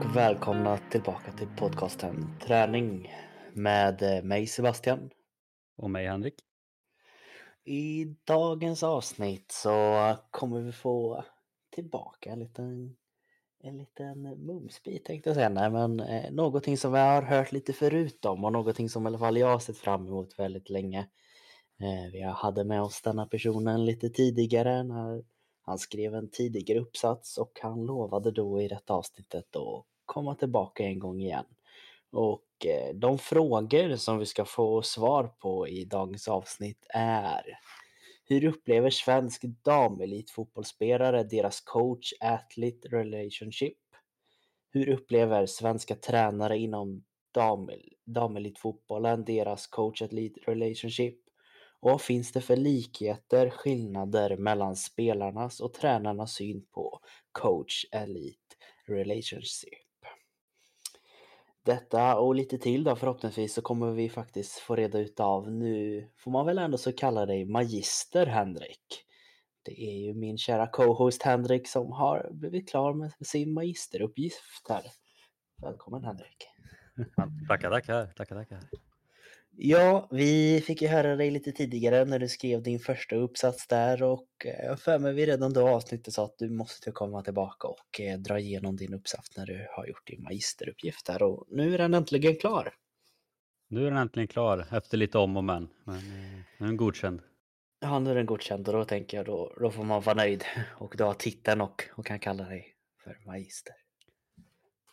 Och välkomna tillbaka till podcasten Träning med eh, mig Sebastian. Och mig Henrik. I dagens avsnitt så kommer vi få tillbaka en liten, en liten mumsbit tänkte jag säga. Nej, men eh, någonting som vi har hört lite förut om och någonting som i alla fall jag har sett fram emot väldigt länge. Eh, vi hade med oss denna personen lite tidigare när han skrev en tidigare uppsats och han lovade då i detta avsnittet att komma tillbaka en gång igen. Och eh, de frågor som vi ska få svar på i dagens avsnitt är Hur upplever svensk damelitfotbollsspelare deras coach-athlete relationship? Hur upplever svenska tränare inom damelitfotbollen deras coach-athlete relationship? Och vad finns det för likheter, skillnader mellan spelarnas och tränarnas syn på coach-elite relationship? Detta och lite till då förhoppningsvis så kommer vi faktiskt få reda ut av nu får man väl ändå så kalla dig magister Henrik. Det är ju min kära co-host Henrik som har blivit klar med sin magisteruppgift här. Välkommen Henrik. Tackar, tackar, tackar, tackar. Ja, vi fick ju höra dig lite tidigare när du skrev din första uppsats där och eh, jag för mig vi redan då avsnittet sa att du måste komma tillbaka och eh, dra igenom din uppsats när du har gjort din magisteruppgift där och nu är den äntligen klar. Nu är den äntligen klar efter lite om och men, men eh, nu är den godkänd. Ja, nu är den godkänd och då tänker jag då, då får man vara nöjd och du har titeln och, och kan kalla dig för magister.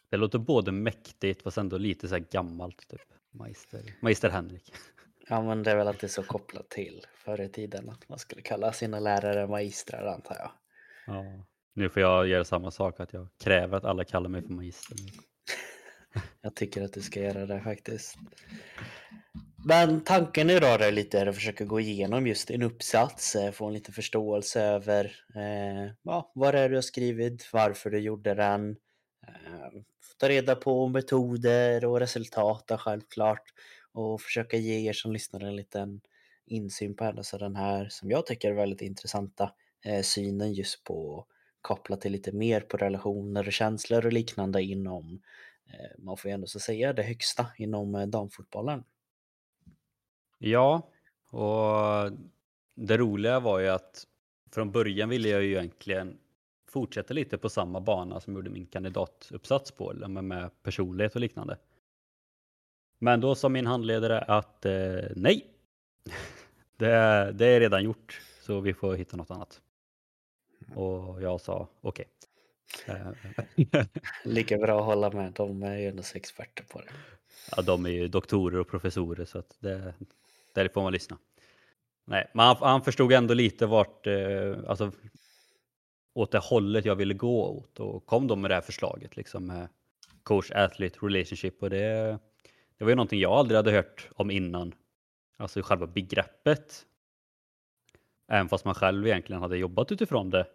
Det låter både mäktigt fast ändå lite så här gammalt typ. Magister, Magister Henrik. Ja, men det är väl alltid så kopplat till förr i tiden att man skulle kalla sina lärare magistrar antar jag. Ja, nu får jag göra samma sak att jag kräver att alla kallar mig för magister. jag tycker att du ska göra det faktiskt. Men tanken idag är lite att försöka gå igenom just din uppsats, eh, få en liten förståelse över eh, ja, vad det är du har skrivit, varför du gjorde den, eh, Ehm, ta reda på metoder och resultat självklart och försöka ge er som lyssnar en liten insyn på alltså den här som jag tycker är väldigt intressanta eh, synen just på kopplat till lite mer på relationer och känslor och liknande inom eh, man får ju ändå så säga det högsta inom eh, damfotbollen. Ja, och det roliga var ju att från början ville jag ju egentligen fortsätta lite på samma bana som jag gjorde min kandidatuppsats på, med personlighet och liknande. Men då sa min handledare att eh, nej, det, det, är redan gjort, så vi får hitta något annat. Och jag sa okej. Okay. Lika bra att hålla med, de är ju ändå experter på det. Ja, de är ju doktorer och professorer så att det, där får man lyssna. Nej, men han, han förstod ändå lite vart, eh, alltså åt det hållet jag ville gå åt och kom då med det här förslaget liksom med coach athlete relationship och det, det var ju någonting jag aldrig hade hört om innan. Alltså själva begreppet. Även fast man själv egentligen hade jobbat utifrån det.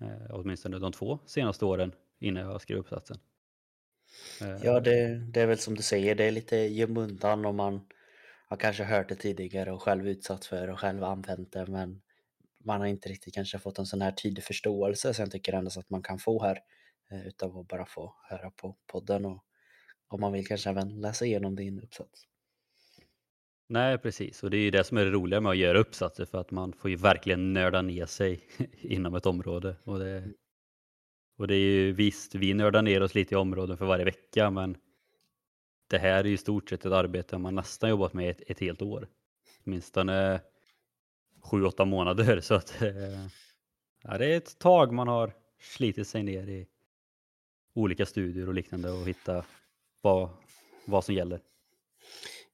Eh, åtminstone de två senaste åren innan jag skrev uppsatsen. Eh, ja, det, det är väl som du säger, det är lite gömundan om man har kanske hört det tidigare och själv utsatt för och själv använt det men man har inte riktigt kanske fått en sån här tydlig förståelse som jag tycker ändå att man kan få här eh, utav att bara få höra på podden och om man vill kanske även läsa igenom din uppsats. Nej, precis. Och det är ju det som är det roliga med att göra uppsatser för att man får ju verkligen nörda ner sig inom ett område. Och det, mm. och det är ju visst, vi nördar ner oss lite i områden för varje vecka, men det här är ju i stort sett ett arbete man nästan jobbat med ett, ett helt år. Åtminstone sju, åtta månader. Så att eh, ja, det är ett tag man har slitit sig ner i olika studier och liknande och hitta vad, vad som gäller.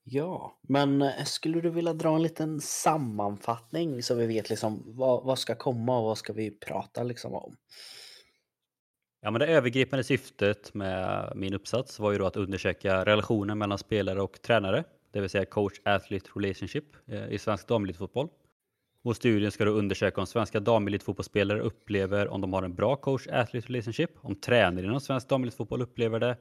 Ja, men eh, skulle du vilja dra en liten sammanfattning så vi vet liksom vad, vad ska komma och vad ska vi prata liksom om? Ja, men det övergripande syftet med min uppsats var ju då att undersöka relationen mellan spelare och tränare, det vill säga coach-athlete relationship eh, i svensk damelitfotboll. Och studien ska då undersöka om svenska damelitfotbollsspelare upplever om de har en bra coach-athlete relationship, om tränare inom svensk damelitfotboll upplever det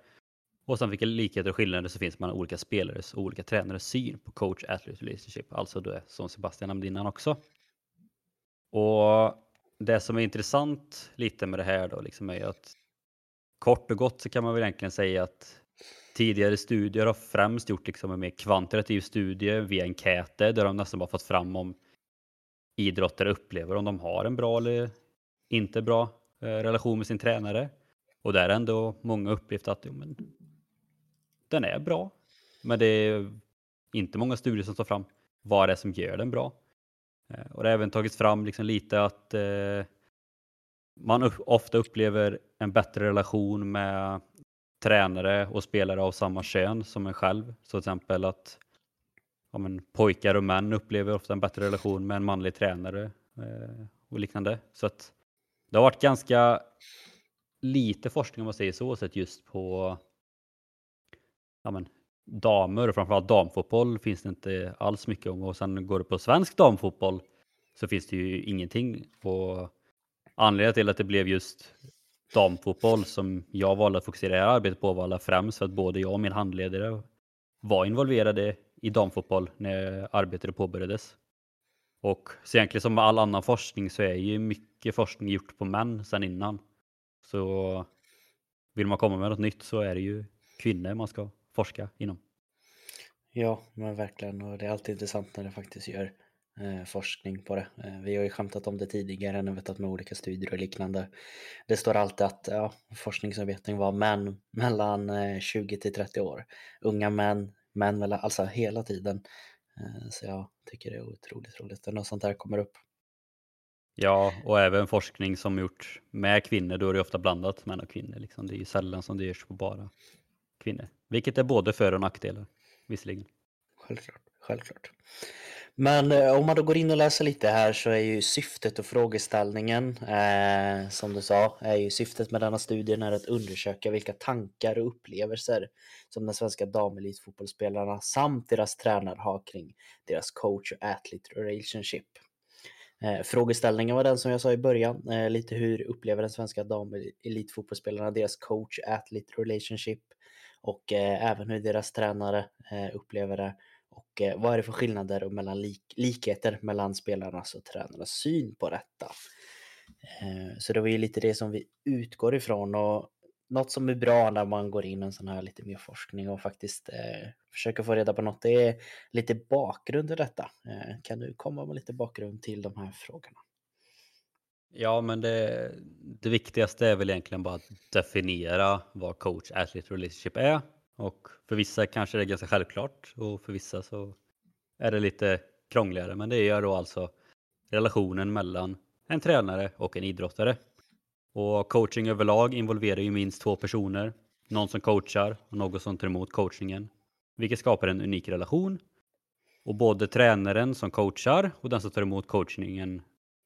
och sen vilka likheter och skillnader som finns mellan olika spelares och olika tränares syn på coach-athlete relationship, alltså det som Sebastian nämnde innan också. Och det som är intressant lite med det här då liksom är att kort och gott så kan man väl egentligen säga att tidigare studier har främst gjort liksom en mer kvantitativ studie via enkäter där de nästan bara fått fram om idrottare upplever om de har en bra eller inte bra eh, relation med sin tränare. Och där är ändå många upplevt att jo, men, den är bra. Men det är inte många studier som tar fram vad det är som gör den bra. Eh, och det har även tagits fram liksom lite att eh, man upp, ofta upplever en bättre relation med tränare och spelare av samma kön som en själv. Så till exempel att ja, men, pojkar och män upplever ofta en bättre relation med en manlig tränare eh, och liknande. Så att det har varit ganska lite forskning om man säger så, sett just på ja, men, damer och framförallt damfotboll finns det inte alls mycket om och sen går det på svensk damfotboll så finns det ju ingenting. Och anledningen till att det blev just damfotboll som jag valde att fokusera det här arbetet på var alla främst för att både jag och min handledare var involverade i damfotboll när arbetet påbörjades. Och så egentligen som med all annan forskning så är ju mycket forskning gjort på män sedan innan. Så vill man komma med något nytt så är det ju kvinnor man ska forska inom. Ja, men verkligen. Och det är alltid intressant när det faktiskt gör eh, forskning på det. Eh, vi har ju skämtat om det tidigare när vi tagit med olika studier och liknande. Det står alltid att ja, forskningsarbeten var män mellan eh, 20 till 30 år. Unga män, män mellan, alltså hela tiden. Eh, så jag tycker det är otroligt roligt när något sånt här kommer upp. Ja, och även forskning som gjorts med kvinnor, då är det ofta blandat män och kvinnor. Liksom. Det är ju sällan som det görs på bara kvinnor. Vilket är både för och nackdelar, visserligen. Självklart, självklart. Men eh, om man då går in och läser lite här så är ju syftet och frågeställningen, eh, som du sa, är ju syftet med denna studien är att undersöka vilka tankar och upplevelser som den svenska damelitfotbollsspelarna samt deras tränare har kring deras coach och athlete relationship. Eh, frågeställningen var den som jag sa i början, eh, lite hur upplever den svenska damelitfotbollsspelarna deras coach athlete relationship och eh, även hur deras tränare eh, upplever det och eh, vad är det för skillnader och mellan lik likheter mellan spelarnas och tränarnas syn på detta. Eh, så det var ju lite det som vi utgår ifrån och något som är bra när man går in i en sån här lite mer forskning och faktiskt eh, försöker få reda på något, det är lite bakgrund i detta. Eh, kan du komma med lite bakgrund till de här frågorna? Ja, men det, det viktigaste är väl egentligen bara att definiera vad coach athlete relationship är. Och för vissa kanske det är ganska självklart och för vissa så är det lite krångligare. Men det är då alltså relationen mellan en tränare och en idrottare. Och coaching överlag involverar ju minst två personer. Någon som coachar och någon som tar emot coachningen. Vilket skapar en unik relation. Och både tränaren som coachar och den som tar emot coachningen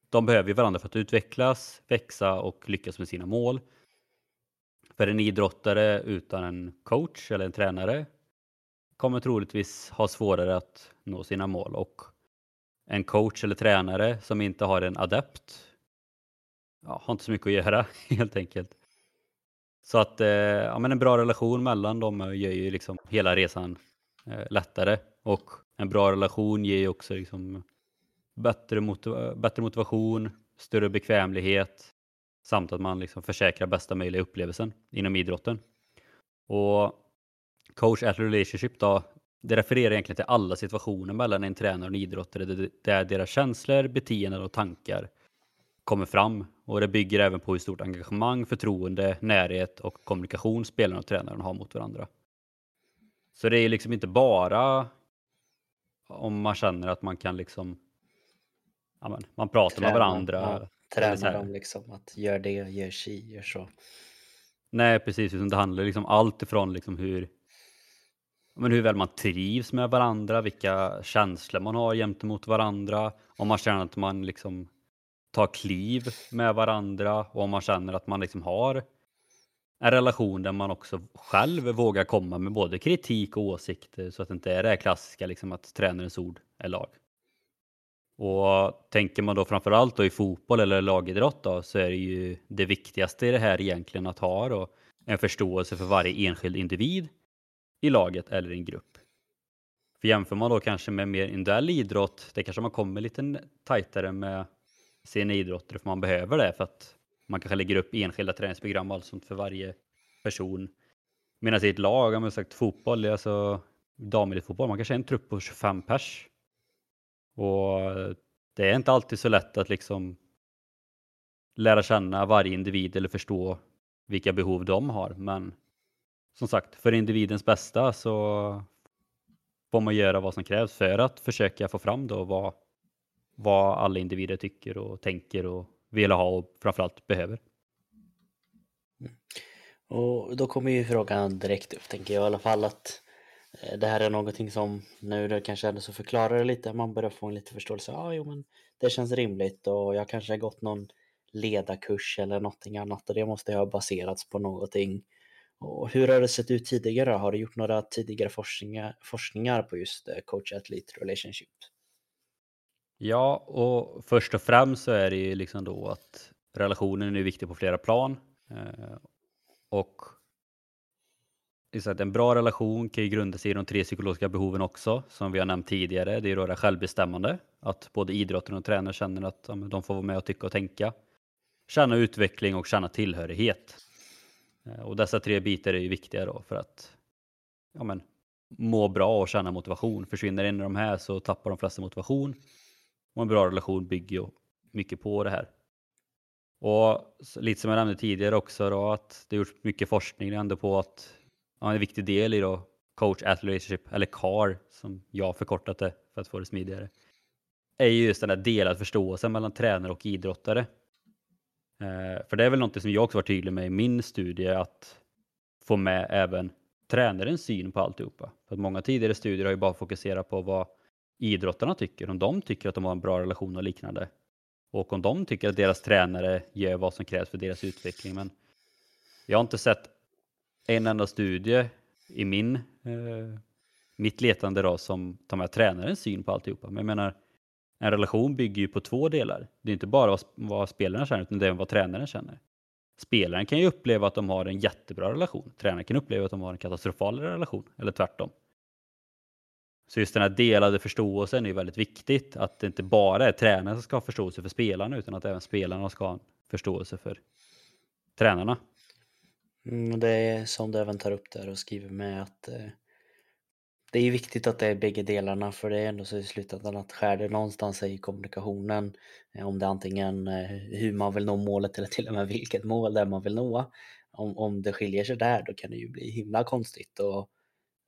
de behöver varandra för att utvecklas, växa och lyckas med sina mål. För en idrottare utan en coach eller en tränare kommer troligtvis ha svårare att nå sina mål. Och en coach eller tränare som inte har en adept ja, har inte så mycket att göra helt enkelt. Så att eh, ja, men en bra relation mellan dem gör ju liksom hela resan eh, lättare. Och en bra relation ger ju också liksom bättre, motiv bättre motivation, större bekvämlighet samt att man liksom försäkrar bästa möjliga upplevelsen inom idrotten. Och coach athlete relationship då, det refererar egentligen till alla situationer mellan en tränare och en idrottare där deras känslor, beteenden och tankar kommer fram. Och det bygger även på hur stort engagemang, förtroende, närhet och kommunikation spelarna och tränaren har mot varandra. Så det är liksom inte bara om man känner att man kan liksom ja, man pratar träna, med varandra. Ja, träna dem liksom att gör det, gör si, gör så. Nej, precis. Det handlar liksom allt ifrån liksom hur, men hur väl man trivs med varandra, vilka känslor man har gentemot varandra, om man känner att man liksom tar kliv med varandra och om man känner att man liksom har en relation där man också själv vågar komma med både kritik och åsikter så att det inte är det klassiska liksom att tränarens ord är lag. Och tänker man då framförallt då i fotboll eller lagidrott då, så är det ju det viktigaste i det här egentligen att ha då en förståelse för varje enskild individ i laget eller i en grupp. För jämför man då kanske med mer individuell idrott, det kanske man kommer lite tajtare med sina idrotter för man behöver det för att man kanske lägger upp enskilda träningsprogram och allt sånt för varje person. Medan i ett lag, om jag sagt fotboll, alltså damelitfotboll, man kanske är en trupp på 25 pers. Och det är inte alltid så lätt att liksom lära känna varje individ eller förstå vilka behov de har. Men som sagt, för individens bästa så får man göra vad som krävs för att försöka få fram då vad, vad alla individer tycker och tänker och vill ha och framförallt behöver. Mm. Och då kommer ju frågan direkt upp, tänker jag i alla fall, att Eh, det här är någonting som nu det kanske ändå så förklarar det lite, man börjar få en lite förståelse. Ja, ah, jo, men det känns rimligt och jag kanske har gått någon ledarkurs eller någonting annat och det måste ha baserats på någonting. Och hur har det sett ut tidigare? Har du gjort några tidigare forskningar, forskningar på just eh, coach-athlete relationship? Ja, och först och främst så är det ju liksom då att relationen är viktig på flera plan. Eh, och så att en bra relation kan ju grunda sig i de tre psykologiska behoven också, som vi har nämnt tidigare. Det är då det självbestämmande, att både idrotten och tränaren känner att de får vara med och tycka och tänka. Känna utveckling och känna tillhörighet. Eh, och dessa tre bitar är ju viktiga då för att ja, men, må bra och känna motivation. Försvinner en av de här så tappar de flesta motivation. Och en bra relation bygger ju mycket på det här. Och lite som jag nämnde tidigare också då att det gjorts mycket forskning ändå på att ja, en viktig del i då coach athlete relationship eller CAR som jag förkortat det för att få det smidigare är ju just den där delad förståelsen mellan tränare och idrottare. Eh, för det är väl något som jag också varit tydlig med i min studie att få med även tränarens syn på alltihopa. För att många tidigare studier har ju bara fokuserat på vad idrottarna tycker, om de tycker att de har en bra relation och liknande. Och om de tycker att deras tränare gör vad som krävs för deras utveckling. Men jag har inte sett en enda studie i min, eh, mitt letande då, som tar med tränarens syn på alltihopa. Men jag menar, en relation bygger ju på två delar. Det är inte bara vad, vad spelarna känner, utan det är vad tränaren känner. Spelaren kan ju uppleva att de har en jättebra relation. Tränaren kan uppleva att de har en katastrofal relation, eller tvärtom. Så just den här delade förståelsen är väldigt viktigt. Att det inte bara är tränaren som ska ha förståelse för spelarna utan att även spelarna ska ha förståelse för tränarna. Mm, det är som du även tar upp där och skriver med att eh, det är viktigt att det är bägge delarna för det är ändå så i slutändan att skär det någonstans i kommunikationen eh, om det är antingen eh, hur man vill nå målet eller till och med vilket mål det är man vill nå. Om, om det skiljer sig där då kan det ju bli himla konstigt och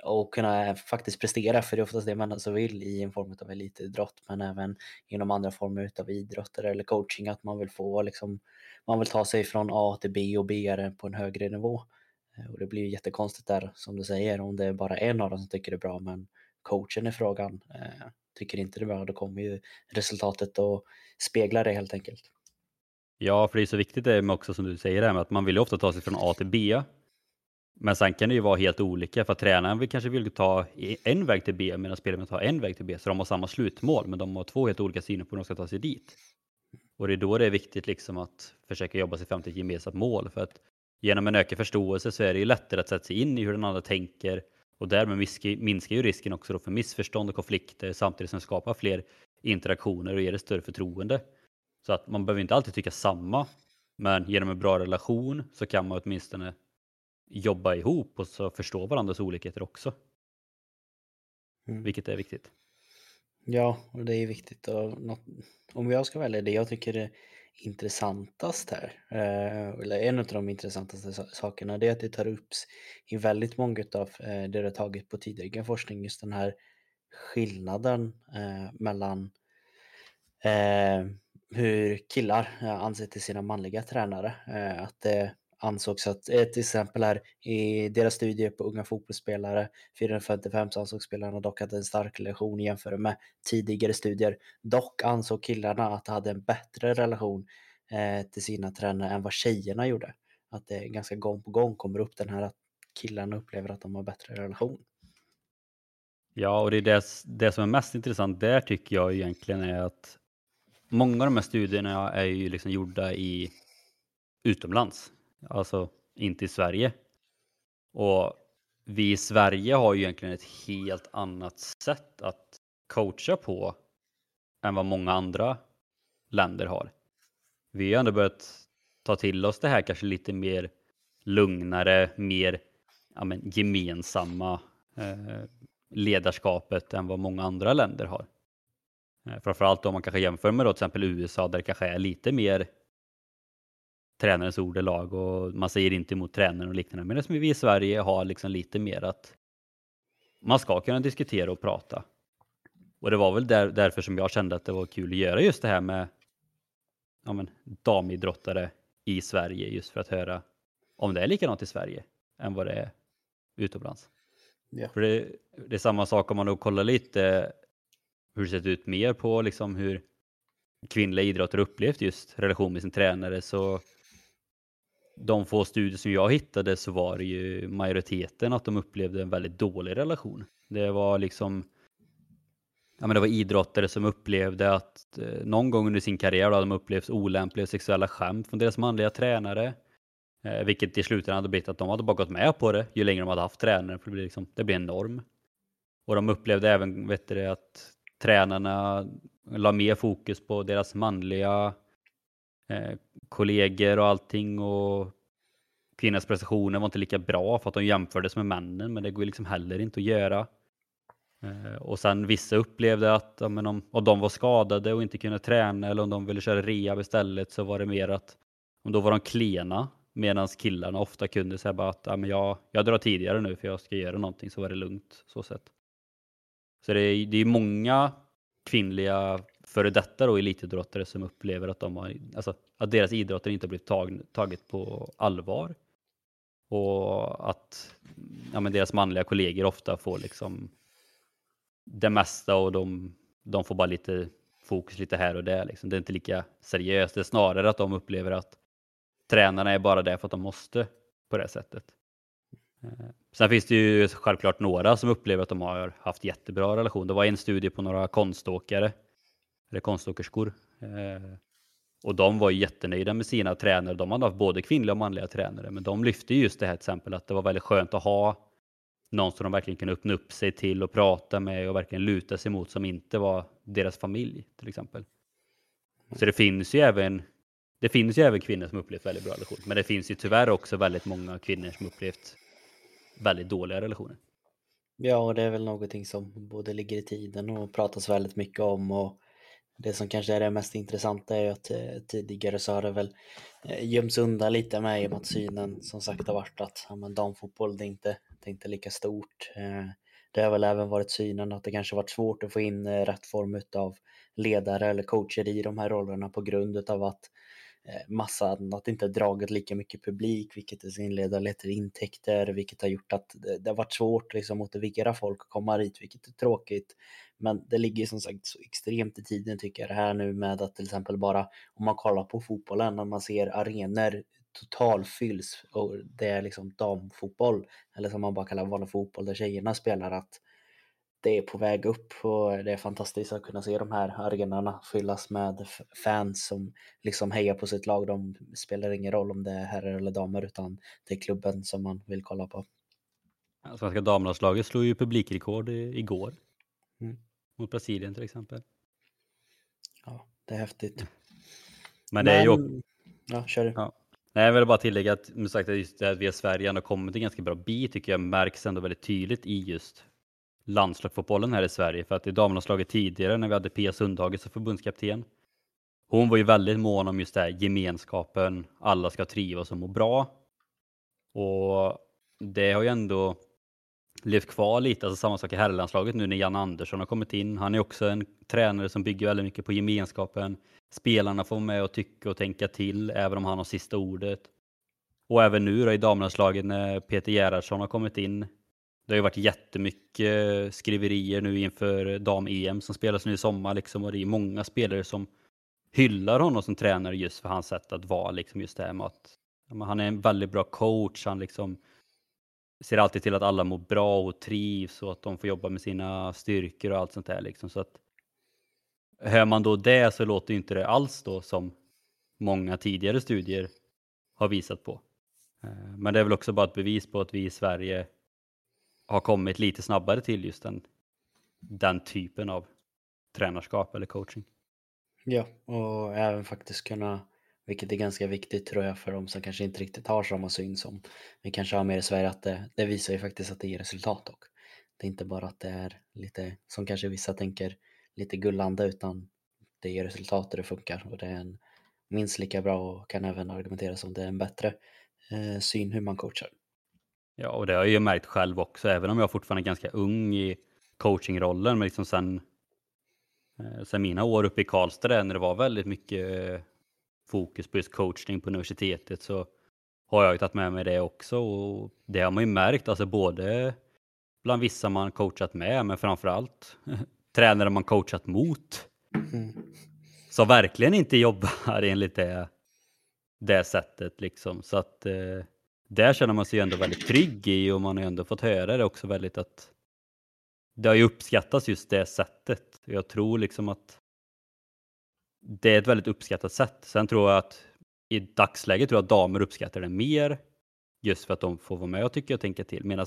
och kunna faktiskt prestera, för det är oftast det man alltså vill i en form av elitidrott, men även inom andra former av idrotter eller coaching, att man vill få liksom, man vill ta sig från A till B och B på en högre nivå. Eh, och det blir ju jättekonstigt där, som du säger, om det är bara en av dem som tycker det är bra, men coachen i frågan eh, tycker inte det är bra, då kommer ju resultatet att spegla det helt enkelt. Ja, för det är så viktigt det med också som du säger, med att man vill ju ofta ta sig från A till B men sen kan det ju vara helt olika för att tränaren vill kanske vill ta en väg till B medan spelaren vill ta en väg till B. Så de har samma slutmål men de har två helt olika syner på hur de ska ta sig dit. Och det är då det är viktigt liksom att försöka jobba sig fram till ett gemensamt mål. För att genom en ökad förståelse så är det ju lättare att sätta sig in i hur den andra tänker och därmed minskar ju risken också för missförstånd och konflikter samtidigt som det skapar fler interaktioner och ger det större förtroende. Så att man behöver inte alltid tycka samma, men genom en bra relation så kan man åtminstone jobba ihop och så förstå varandras olikheter också. Mm. Vilket är viktigt. Ja, och det är viktigt. Och något, om jag ska välja det jag tycker är intressantast här, eh, eller en av de intressantaste sakerna, det är att det tar upp i väldigt många av eh, det det tagit på tidigare forskning, just den här skillnaden eh, mellan hur killar anser till sina manliga tränare. Att det ansågs att eh, ett exempel här i deras studier på unga fotbollsspelare 455 så ansåg spelarna dock att en stark relation jämfört med tidigare studier. Dock ansåg killarna att de hade en bättre relation eh, till sina tränare än vad tjejerna gjorde. Att det ganska gång på gång kommer upp den här att killarna upplever att de har bättre relation. Ja, och det är det, det som är mest intressant där tycker jag egentligen är att många av de här studierna är ju liksom gjorda i utomlands alltså inte i Sverige. Och vi i Sverige har ju egentligen ett helt annat sätt att coacha på än vad många andra länder har. Vi har ändå börjat ta till oss det här kanske lite mer lugnare, mer ja, men, gemensamma eh, ledarskapet än vad många andra länder har. Eh, framförallt om man kanske jämför med då, till exempel USA där det kanske är lite mer tränarens ord är lag och man säger inte emot tränaren och liknande. Medan vi i Sverige har liksom lite mer att man ska kunna diskutera och prata. Och det var väl där, därför som jag kände att det var kul att göra just det här med ja, men, damidrottare i Sverige just för att höra om det är likadant i Sverige än vad det är utomlands. Ja. För det, det, är samma sak om man då kollar lite hur det sett ut mer på liksom hur kvinnliga idrottare upplevt just relation med sin tränare så de få studier som jag hittade så var det ju majoriteten att de upplevde en väldigt dålig relation. Det var liksom Ja, men det var idrottare som upplevde att eh, någon gång under sin karriär då hade de upplevt olämpliga sexuella skämt från deras manliga tränare. Eh, vilket i slutändan hade blivit att de hade bara gått med på det ju längre de hade haft tränare. För det, blir liksom, det blir en norm. Och de upplevde även vet du, att tränarna la mer fokus på deras manliga eh, kollegor och allting. Och kvinnans prestationer var inte lika bra för att de jämfördes med männen. Men det går liksom heller inte att göra. Eh, och sen vissa upplevde att ja, men om, om de var skadade och inte kunde träna eller om de ville köra rehab istället så var det mer att om då var de klena medan killarna ofta kunde säga bara att ja, men jag, jag drar tidigare nu för jag ska göra någonting så var det lugnt. Så sätt. Så det är, det är många kvinnliga före detta då elitidrottare som upplever att, de har, alltså, att deras idrotter inte har blivit tag, taget på allvar. Och att ja, men deras manliga kollegor ofta får liksom det mesta och de, de får bara lite fokus lite här och där. Liksom. Det är inte lika seriöst. Det är snarare att de upplever att tränarna är bara där för att de måste på det sättet. Eh, sen finns det ju självklart några som upplever att de har haft jättebra relation. Det var en studie på några konståkare, eller konståkerskor. Eh, och de var jättenöjda med sina tränare. De hade haft både kvinnliga och manliga tränare, men de lyfte just det här till exempel att det var väldigt skönt att ha någon som de verkligen kunde öppna upp sig till och prata med och verkligen luta sig mot som inte var deras familj till exempel. Så det finns ju även det finns ju även kvinnor som upplevt väldigt bra relationer, men det finns ju tyvärr också väldigt många kvinnor som upplevt väldigt dåliga relationer. Ja, och det är väl någonting som både ligger i tiden och pratas väldigt mycket om och det som kanske är det mest intressanta är att eh, tidigare så har det väl eh, gömts undan lite med i och med att synen som sagt har varit att ja, men damfotboll det är inte det är inte lika stort. Eh, det har väl även varit synen att det kanske varit svårt att få in rätt form av ledare eller coacher i de här rollerna på grund av att Eh, massa annat inte dragit lika mycket publik, vilket i sin led har lett till intäkter, vilket har gjort att det har varit svårt liksom att motivera folk att komma hit, vilket är tråkigt. Men det ligger som sagt så extremt i tiden tycker jag det här nu med att till exempel bara om man kollar på fotbollen, när man ser arenor totalfylls och det är liksom damfotboll, eller som man bara kallar vanlig fotboll, där tjejerna spelar, att det är på väg upp och det är fantastiskt att kunna se de här arenorna fyllas med fans som liksom hejar på sitt lag. De spelar ingen roll om det är herrar eller damer utan det är klubben som man vill kolla på. Svenska damlandslaget slog ju publikrekord igår. Mm. Mot Brasilien till exempel. Ja, det är häftigt. Men, Men det är ju... Ja, kör du. Ja. Nej, jag vill bara tillägga att, som sagt, just det att vi i Sverige ändå kommit en ganska bra bit tycker jag märks ändå väldigt tydligt i just landslagsfotbollen här i Sverige. För att i damlandslaget tidigare när vi hade Pia Sundhage som förbundskapten. Hon var ju väldigt mån om just det här gemenskapen, alla ska trivas och må bra. Och det har ju ändå levt kvar lite, alltså samma sak i herrlandslaget nu när Jan Andersson har kommit in. Han är också en tränare som bygger väldigt mycket på gemenskapen. Spelarna får med och tycka och tänka till, även om han har sista ordet. Och även nu då i damlandslaget när Peter Gerhardsson har kommit in. Det har ju varit jättemycket skriverier nu inför dam-EM som spelas nu i sommar liksom och det är många spelare som hyllar honom som tränare just för hans sätt att vara liksom just det här med att han är en väldigt bra coach. Han liksom ser alltid till att alla mår bra och trivs och att de får jobba med sina styrkor och allt sånt där liksom. Så att hör man då det så låter inte det alls då som många tidigare studier har visat på. Eh, men det är väl också bara ett bevis på att vi i Sverige har kommit lite snabbare till just den, den typen av tränarskap eller coaching. Ja, och även faktiskt kunna Vilket är ganska viktigt tror jag för de som kanske inte riktigt har samma syn som vi kanske har mer i Sverige att det, det visar ju faktiskt att det ger resultat och det är inte bara att det är lite som kanske vissa tänker lite gullande utan det ger resultat och det funkar och det är en minst lika bra och kan även argumentera som det är en bättre eh, syn hur man coachar. Ja, och det har jag ju märkt själv också, även om jag fortfarande är ganska ung i coachingrollen, men liksom sen, eh, sen mina år uppe i Karlstad när det var väldigt mycket fokus på just coachning på universitetet så har jag ju tagit med mig det också och det har man ju märkt, alltså både bland vissa man coachat med, men framförallt tränare man coachat mot. Mm. Som verkligen inte jobbar enligt det, det sättet liksom. Så att eh, där känner man sig ändå väldigt trygg i och man har ändå fått höra det också väldigt att det har ju uppskattats just det sättet. Jag tror liksom att det är ett väldigt uppskattat sätt. Sen tror jag att i dagsläget tror jag att damer uppskattar det mer just för att de får vara med och tycka och tänka till medan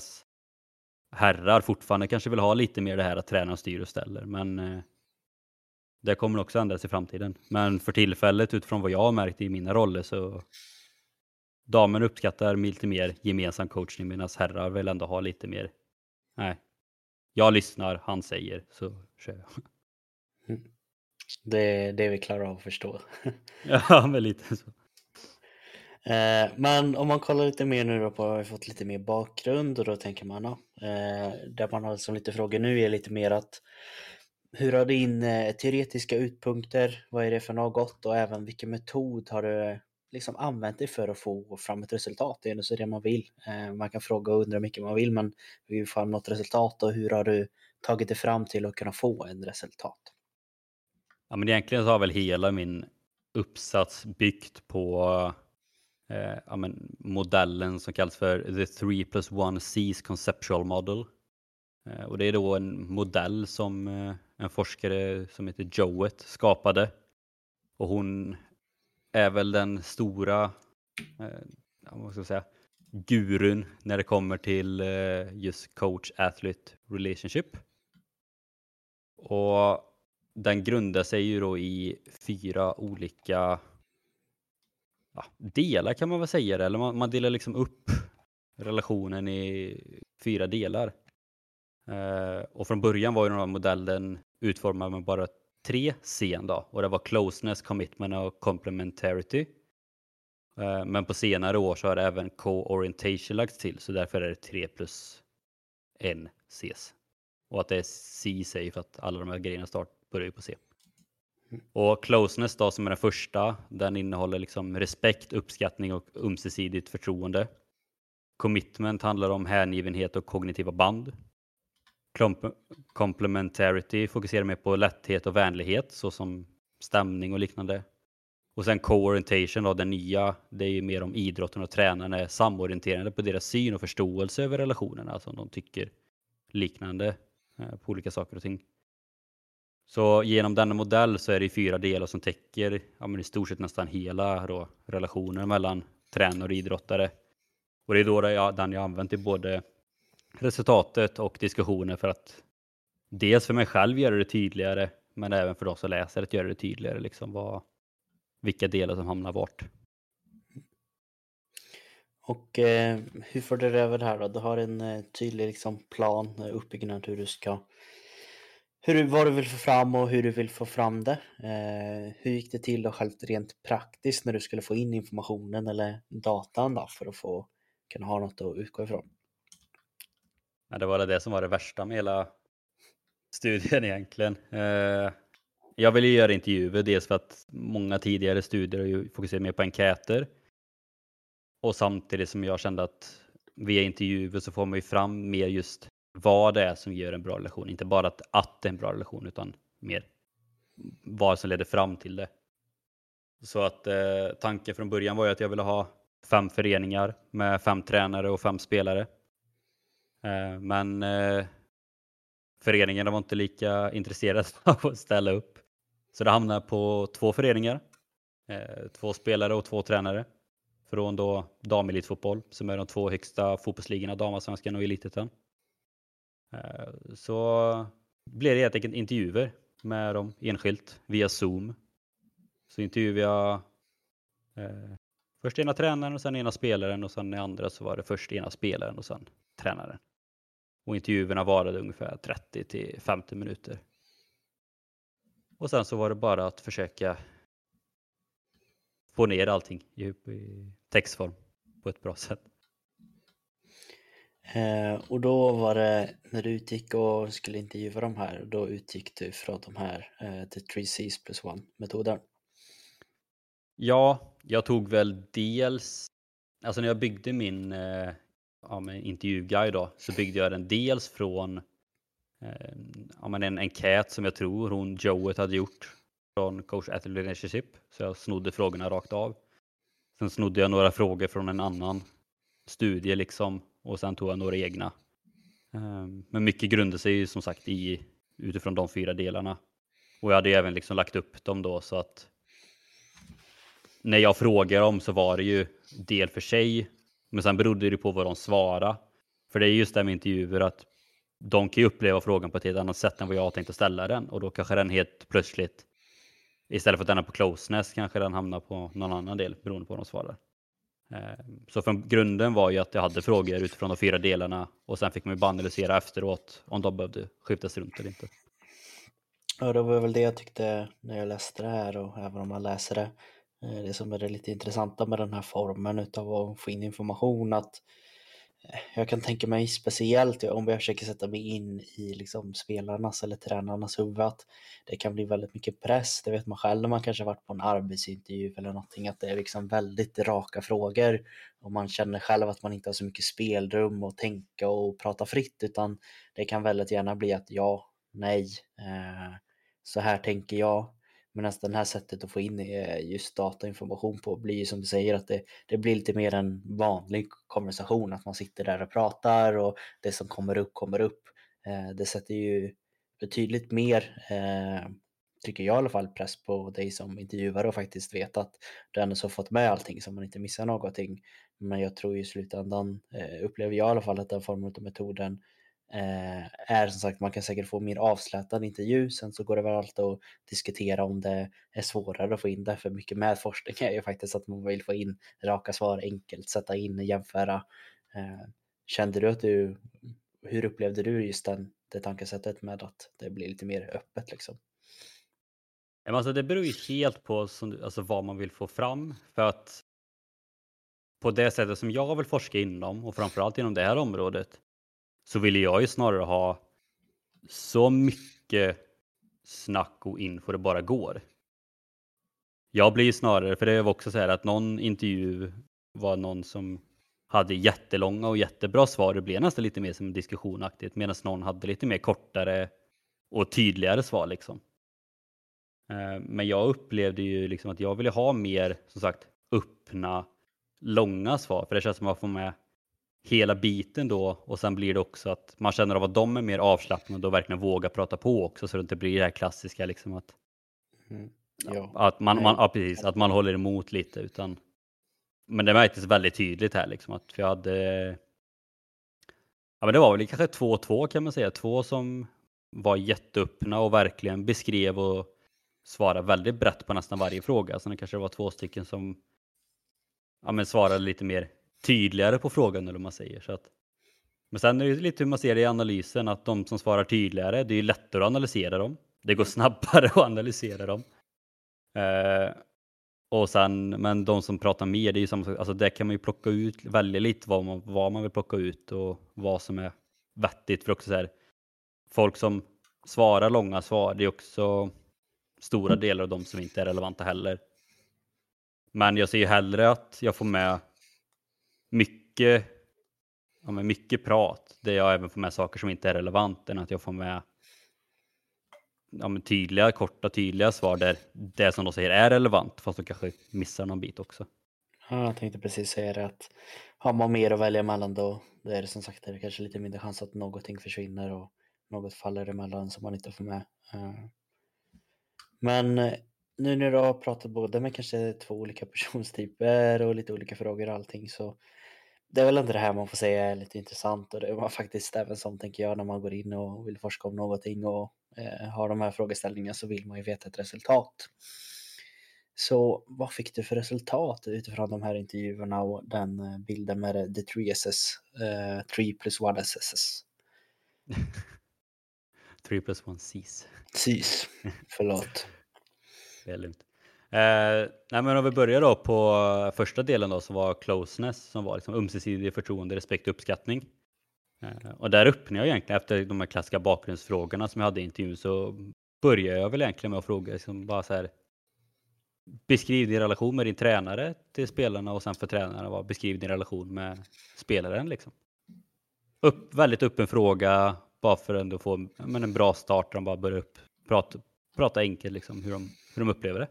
herrar fortfarande kanske vill ha lite mer det här att träna och styr och ställer. Men eh, det kommer också ändras i framtiden. Men för tillfället utifrån vad jag har märkt i mina roller så damer uppskattar lite mer gemensam coachning medan herrar vill ändå ha lite mer. Nej, jag lyssnar, han säger så kör jag. Mm. Det är det vi klarar av att förstå. ja, men lite så. Eh, men om man kollar lite mer nu då på, har vi fått lite mer bakgrund och då tänker man, ja, eh, där man har som lite frågor nu är lite mer att hur har din eh, teoretiska utpunkter, vad är det för något och även vilken metod har du liksom använt dig för att få fram ett resultat? Det är så det man vill. Eh, man kan fråga och undra hur mycket man vill men vi vill få något resultat och hur har du tagit dig fram till att kunna få ett resultat? Ja, men egentligen så har väl hela min uppsats byggt på eh, ja, men modellen som kallas för The 3 plus 1 C's Conceptual Model. Eh, och det är då en modell som eh, en forskare som heter Jowett skapade. Och hon är väl den stora eh, vad ska jag säga, gurun när det kommer till eh, just coach-athlete relationship. Och den grundar sig ju då i fyra olika ja, delar kan man väl säga det, eller man, man delar liksom upp relationen i fyra delar. Eh, och från början var ju den här modellen utformad med bara tre C då, och det var closeness, commitment och complementarity. Uh, men på senare år så har det även co-orientation lagts till, så därför är det tre plus en Cs. Och att det är C säger för att alla de här grejerna start, börjar ju på C. Och closeness då som är den första, den innehåller liksom respekt, uppskattning och ömsesidigt förtroende. Commitment handlar om hängivenhet och kognitiva band. Complementarity fokuserar mer på lätthet och vänlighet såsom stämning och liknande. Och sen co-orientation då, den nya, det är ju mer om idrotten och tränarna är samorienterade på deras syn och förståelse över relationerna, alltså om de tycker liknande eh, på olika saker och ting. Så genom denna modell så är det fyra delar som täcker ja, men i stort sett nästan hela då, relationen mellan tränare och idrottare. Och det är då det jag, den jag använt i både resultatet och diskussionen för att dels för mig själv göra det tydligare men även för de som läser att göra det tydligare liksom vad, vilka delar som hamnar vart. Och eh, hur får du det över det här då? Du har en eh, tydlig liksom, plan, eh, uppbyggnad hur du ska hur, vad du vill få fram och hur du vill få fram det. Eh, hur gick det till då själv rent praktiskt när du skulle få in informationen eller datan då för att få kunna ha något att utgå ifrån? Men det var det som var det värsta med hela studien egentligen. Eh, jag ville göra intervjuer, dels för att många tidigare studier har ju fokuserat mer på enkäter. Och samtidigt som jag kände att via intervjuer så får man ju fram mer just vad det är som gör en bra relation. Inte bara att, att det är en bra relation utan mer vad som leder fram till det. Så att eh, tanken från början var ju att jag ville ha fem föreningar med fem tränare och fem spelare. Eh, men eh, föreningen föreningarna var inte lika intresserade av att ställa upp. Så det hamnade på två föreningar, eh, två spelare och två tränare. Från då damelitfotboll som är de två högsta fotbollsligorna, damallsvenskan och elitettan. Så blev det helt enkelt intervjuer med dem enskilt via Zoom. Så intervjuade jag Eh, först ena tränaren och sen ena spelaren och sen i andra så var det först ena spelaren och sen tränaren. Och intervjuerna varade ungefär 30 till 50 minuter. Och sen så var det bara att försöka få ner allting i, textform på ett bra sätt. Eh, och då var det, när du utgick och skulle intervjua de här, då utgick du från de här eh, The 3 Cs plus 1 metoden? Ja, jag tog väl dels, alltså när jag byggde min eh, ja, men intervjuguide då, så byggde jag den dels från eh, ja, men en enkät som jag tror hon Joet hade gjort från Coach Athlete Relationship. Så jag snodde frågorna rakt av. Sen snodde jag några frågor från en annan studie liksom och sen tog jag några egna. Eh, men mycket grundade sig ju som sagt i utifrån de fyra delarna. Och jag hade även liksom lagt upp dem då så att när jag frågar om så var det ju del för sig. Men sen berodde det på vad de svarade. För det är just det med intervjuer att de kan ju uppleva frågan på ett helt annat sätt än vad jag tänkte ställa den och då kanske den helt plötsligt istället för att den är på closeness kanske den hamnar på någon annan del beroende på vad de svarar. Ehm, så från grunden var ju att jag hade frågor utifrån de fyra delarna och sen fick man ju bara analysera efteråt om de behövde skiftas runt eller inte. Ja, det var väl det jag tyckte när jag läste det här och även om man läser det. Eh, det som är det lite intressanta med den här formen utav att få in information att eh, jag kan tänka mig speciellt om jag försöker sätta mig in i liksom spelarnas eller tränarnas huvud att det kan bli väldigt mycket press. Det vet man själv när man kanske varit på en arbetsintervju eller någonting att det är liksom väldigt raka frågor och man känner själv att man inte har så mycket spelrum att tänka och prata fritt utan det kan väldigt gärna bli att ja, nej, eh, så här tänker jag Medan alltså, det här sättet att få in eh, just datainformation på blir ju som du säger att det, det blir lite mer en vanlig konversation, att man sitter där och pratar och det som kommer upp kommer upp. Eh, det sätter ju betydligt mer, eh, tycker jag i alla fall, press på dig som intervjuare och faktiskt veta att du ändå har fått med allting så man inte missar någonting. Men jag tror i slutändan, upplever jag i alla fall att den formen av metoden Eh, är som sagt, man kan säkert få mer avslätad intervju. Sen så går det väl alltid att diskutera om det är svårare att få in det. För mycket med forskning är ju faktiskt att man vill få in raka svar enkelt, sätta in, jämföra. Eh, kände du att du, hur upplevde du just den, det tankesättet med att det blir lite mer öppet liksom? Alltså det beror ju helt på alltså vad man vill få fram. För att på det sättet som jag vill forska inom och framförallt inom det här området så ville jag ju snarare ha så mycket snack och info det bara går. Jag blir snarare, för det var också så här att någon intervju var någon som hade jättelånga och jättebra svar. Det blev nästan lite mer som diskussionaktigt medan någon hade lite mer kortare och tydligare svar liksom. Eh, men jag upplevde ju liksom att jag ville ha mer, som sagt, öppna, långa svar. För det känns som att man får med hela biten då och sen blir det också att man känner av att de är mer avslappnade och verkligen vågar prata på också så det inte blir det här klassiska liksom att mm. ja. att man, man, ja, precis, att man håller emot lite utan men det märktes väldigt tydligt här liksom att jag hade ja men det var väl kanske två och två kan man säga, två som var jätteöppna och verkligen beskrev och svarade väldigt brett på nästan varje fråga. Sen kanske det var två stycken som ja, men svarade lite mer tydligare på frågan eller vad man säger. Så att, men sen är det lite hur man ser det i analysen att de som svarar tydligare, det är lättare att analysera dem. Det går snabbare att analysera dem. Eh, och sen, men de som pratar mer, det är ju samma sak. Alltså det kan man ju plocka ut, välja lite vad man, vad man vill plocka ut och vad som är vettigt. För också så här, folk som svarar långa svar, det är också stora delar av dem som inte är relevanta heller. Men jag ser ju hellre att jag får med mycket, ja, men mycket prat där jag även får med saker som inte är relevant än att jag får med ja, men tydliga, korta, tydliga svar där det som de säger är relevant fast de kanske missar någon bit också. Ja, jag tänkte precis säga det att har man mer att välja mellan då, då är det som sagt det är kanske lite mindre chans att någonting försvinner och något faller emellan som man inte får med. Eh, men eh, nu när du har pratat både med kanske två olika personstyper och lite olika frågor och allting så det är väl inte det här man får säga är lite intressant och det var faktiskt även som tänker jag när man går in och vill forska om någonting och eh, har de här frågeställningarna så vill man ju veta ett resultat. Så vad fick du för resultat utifrån de här intervjuerna och den eh, bilden med the 3SS? Uh, 3 plus 1 SSS. 3 plus 1 Cs. Cs, förlåt. Det är lugnt. Eh, nej men om vi börjar då på eh, första delen då som var closeness som var liksom ömsesidig förtroende, respekt och uppskattning. Eh, och där öppnade jag egentligen efter de här klassiska bakgrundsfrågorna som jag hade i intervjun så började jag väl egentligen med att fråga liksom bara så här. Beskriv din relation med din tränare till spelarna och sen för tränarna var beskriv din relation med spelaren liksom. Upp, väldigt öppen fråga bara för att ändå få men, en bra start. De bara börjar upp, prata, prata enkelt liksom hur de, hur de upplever det.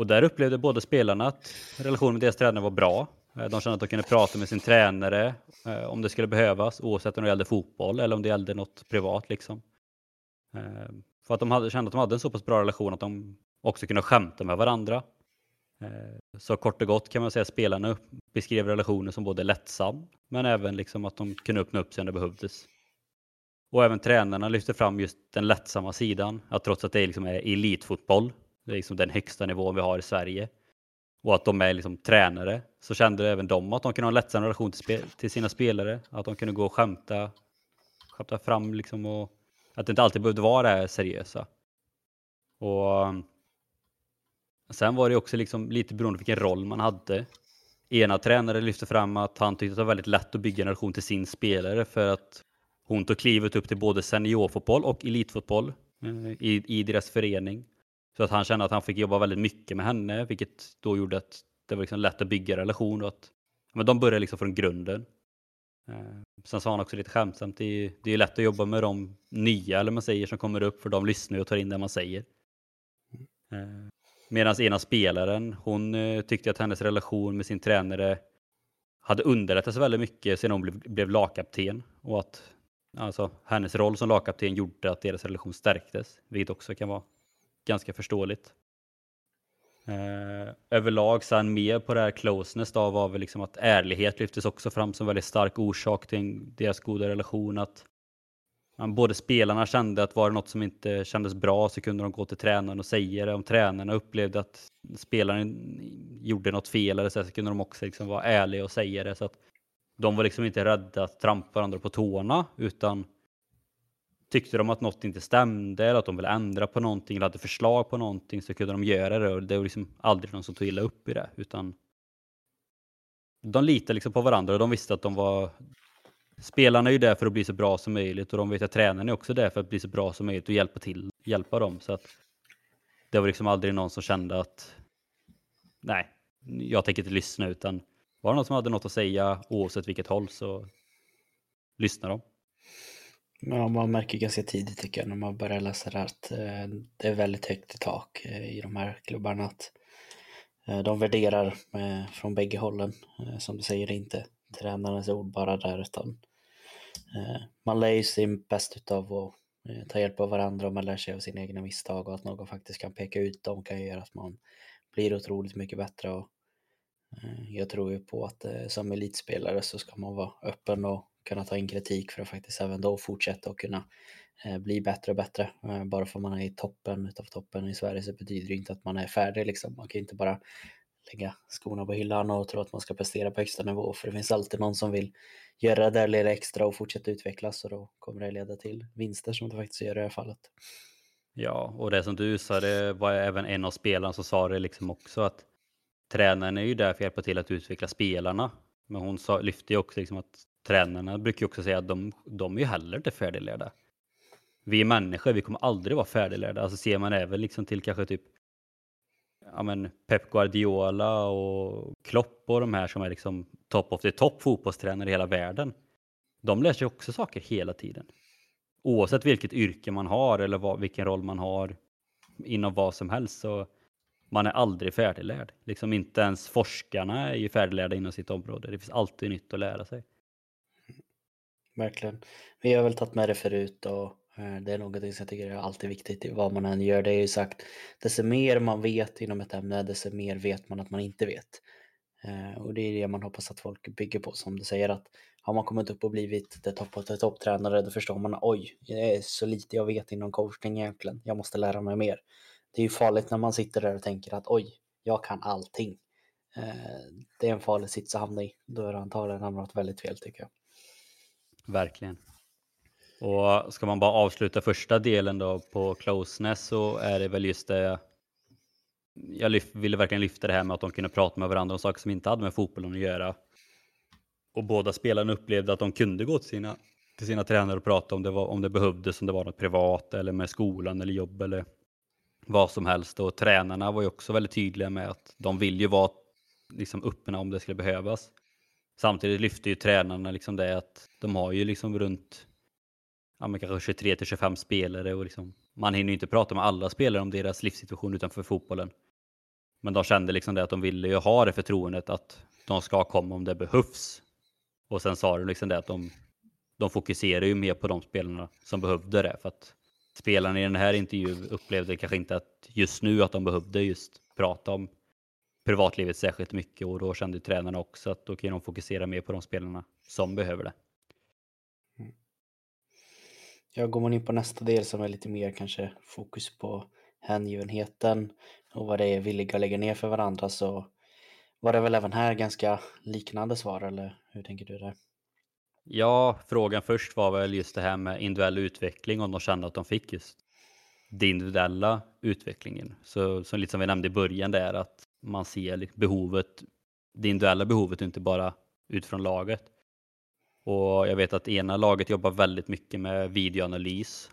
Och där upplevde båda spelarna att relationen med deras tränare var bra. Eh, de kände att de kunde prata med sin tränare eh, om det skulle behövas, oavsett om det gällde fotboll eller om det gällde något privat. Liksom. Eh, för att de hade, kände att de hade en så pass bra relation att de också kunde skämta med varandra. Så kort och gott kan man säga att spelarna beskrev relationen som både lättsam, men även liksom att de kunde öppna upp sig när det behövdes. Och även tränarna lyfte fram just den lättsamma sidan, att trots att det liksom är elitfotboll det är liksom den högsta nivån vi har i Sverige. Och att de är liksom tränare. Så kände även de att de kunde ha en lättsam relation till, till, sina spelare. Att de kunde gå och skämta, skämta fram liksom och att det inte alltid behövde vara det här seriösa. Och eh, sen var det också liksom lite beroende på vilken roll man hade. Ena tränare lyfte fram att han tyckte att det var väldigt lätt att bygga en relation till sin spelare för att hon tog klivet upp till både seniorfotboll och elitfotboll eh, i, i deras förening. Så att han kände att han fick jobba väldigt mycket med henne, vilket då gjorde att det var liksom lätt att bygga relation och att men de började liksom från grunden. Eh, sen sa han också lite skämtsamt, det är, det är lätt att jobba med de nya eller man säger som kommer upp för de lyssnar och tar in det man säger. Eh, Medan ena spelaren, hon eh, tyckte att hennes relation med sin tränare hade underlättats väldigt mycket sedan hon blev, blev lagkapten och att alltså, hennes roll som lagkapten gjorde att deras relation stärktes, vilket också kan vara ganska förståeligt. Eh, överlag så han mer på det här closeness då var väl liksom att ärlighet lyftes också fram som väldigt stark orsak till deras goda relation. Att man, både spelarna kände att var det något som inte kändes bra så kunde de gå till tränaren och säga det. Om tränarna upplevde att spelaren gjorde något fel eller så, så kunde de också liksom vara ärliga och säga det. Så att de var liksom inte rädda att trampa varandra på tårna utan tyckte de att något inte stämde eller att de ville ändra på någonting eller hade förslag på någonting så kunde de göra det och det var liksom aldrig någon som tog illa upp i det utan de litade liksom på varandra och de visste att de var spelarna är ju där för att bli så bra som möjligt och de vet att tränaren är också där för att bli så bra som möjligt och hjälpa till, hjälpa dem så att det var liksom aldrig någon som kände att nej, jag tänker inte lyssna utan var det någon som hade något att säga oavsett vilket håll så lyssnar de. Ja, man märker ganska tidigt tycker jag när man börjar läsa det här att eh, det är väldigt högt i tak eh, i de här klubbarna. Att eh, de värderar från bägge hållen. Som du säger, inte tränarens ord bara där utan man lär ju sig bäst utav att ta hjälp av varandra och man lär sig av sina egna misstag och att någon faktiskt kan peka ut dem kan göra att man blir otroligt mycket bättre. Och jag tror ju på att som elitspelare så ska man vara öppen och kunna ta in kritik för att faktiskt även då fortsätta och kunna eh, bli bättre och bättre. Eh, bara för att man är i toppen utav toppen i Sverige så betyder det inte att man är färdig liksom. Man kan inte bara lägga skorna på hyllan och tro att man ska prestera på högsta nivå för det finns alltid någon som vill göra det där lilla extra och fortsätta utvecklas och då kommer det leda till vinster som det faktiskt gör i det här fallet. Ja, och det som du sa, det var även en av spelarna som sa det liksom också att tränaren är ju där för att hjälpa till att utveckla spelarna. Men hon sa, lyfte ju också liksom att tränarna brukar ju också säga att de, de är ju heller inte färdiglärda. Vi är människor, vi kommer aldrig vara färdiglärda. Alltså ser man även liksom till kanske typ ja men Pep Guardiola och Klopp och de här som är liksom top of the top fotbollstränare i hela världen. De lär sig också saker hela tiden. Oavsett vilket yrke man har eller vad, vilken roll man har inom vad som helst så man är aldrig färdiglärd. Liksom inte ens forskarna är ju färdiglärda inom sitt område. Det finns alltid nytt att lära sig verkligen. Vi har väl tagit med det förut och eh, det är någonting som jag tycker är alltid viktigt i vad man än gör. Det är ju sagt, desto mer man vet inom ett ämne, desto mer vet man att man inte vet. Eh, och det är det man hoppas att folk bygger på, som du säger att har man kommit upp och blivit det topp till topptränare, då förstår man oj, det är så lite jag vet inom coachning egentligen. Jag måste lära mig mer. det är ju farligt när man sitter där och tänker att oj, jag kan allting. Eh, det är en farlig sits att hamna i. Då är det antagligen hamnat väldigt fel tycker jag. Verkligen. Och ska man bara avsluta första delen då på closeness så är det väl just det jag ville verkligen lyfta det här med att de kunde prata med varandra om saker som inte hade med fotbollen att göra. Och båda spelarna upplevde att de kunde gå till sina, till sina tränare och prata om det, var, om det behövdes, om det var något privat eller med skolan eller jobb eller vad som helst. Och tränarna var ju också väldigt tydliga med att de vill ju vara liksom öppna om det skulle behövas. Samtidigt lyfte ju tränarna liksom det att de har ju liksom runt ja, men kanske 23 till 25 spelare och liksom, man hinner ju inte prata med alla spelare om deras livssituation utanför fotbollen. Men de kände liksom det att de ville ju ha det förtroendet att de ska komma om det behövs. Och sen sa de liksom det att de, de fokuserar ju mer på de spelarna som behövde det. För att spelarna i den här intervjun upplevde kanske inte att just nu att de behövde just prata om privatlivet särskilt mycket och då kände tränarna också att då kan de fokusera mer på de spelarna som behöver det. Mm. Ja, går man in på nästa del som är lite mer kanske fokus på hängivenheten och vad det är villiga att lägga ner för varandra så var det väl även här ganska liknande svar eller hur tänker du där? Ja, frågan först var väl just det här med individuell utveckling om de kände att de fick just den individuella utvecklingen. Så, så lite som vi nämnde i början där att man ser liksom behovet, det individuella behovet inte bara utifrån laget. Och jag vet att ena laget jobbar väldigt mycket med videoanalys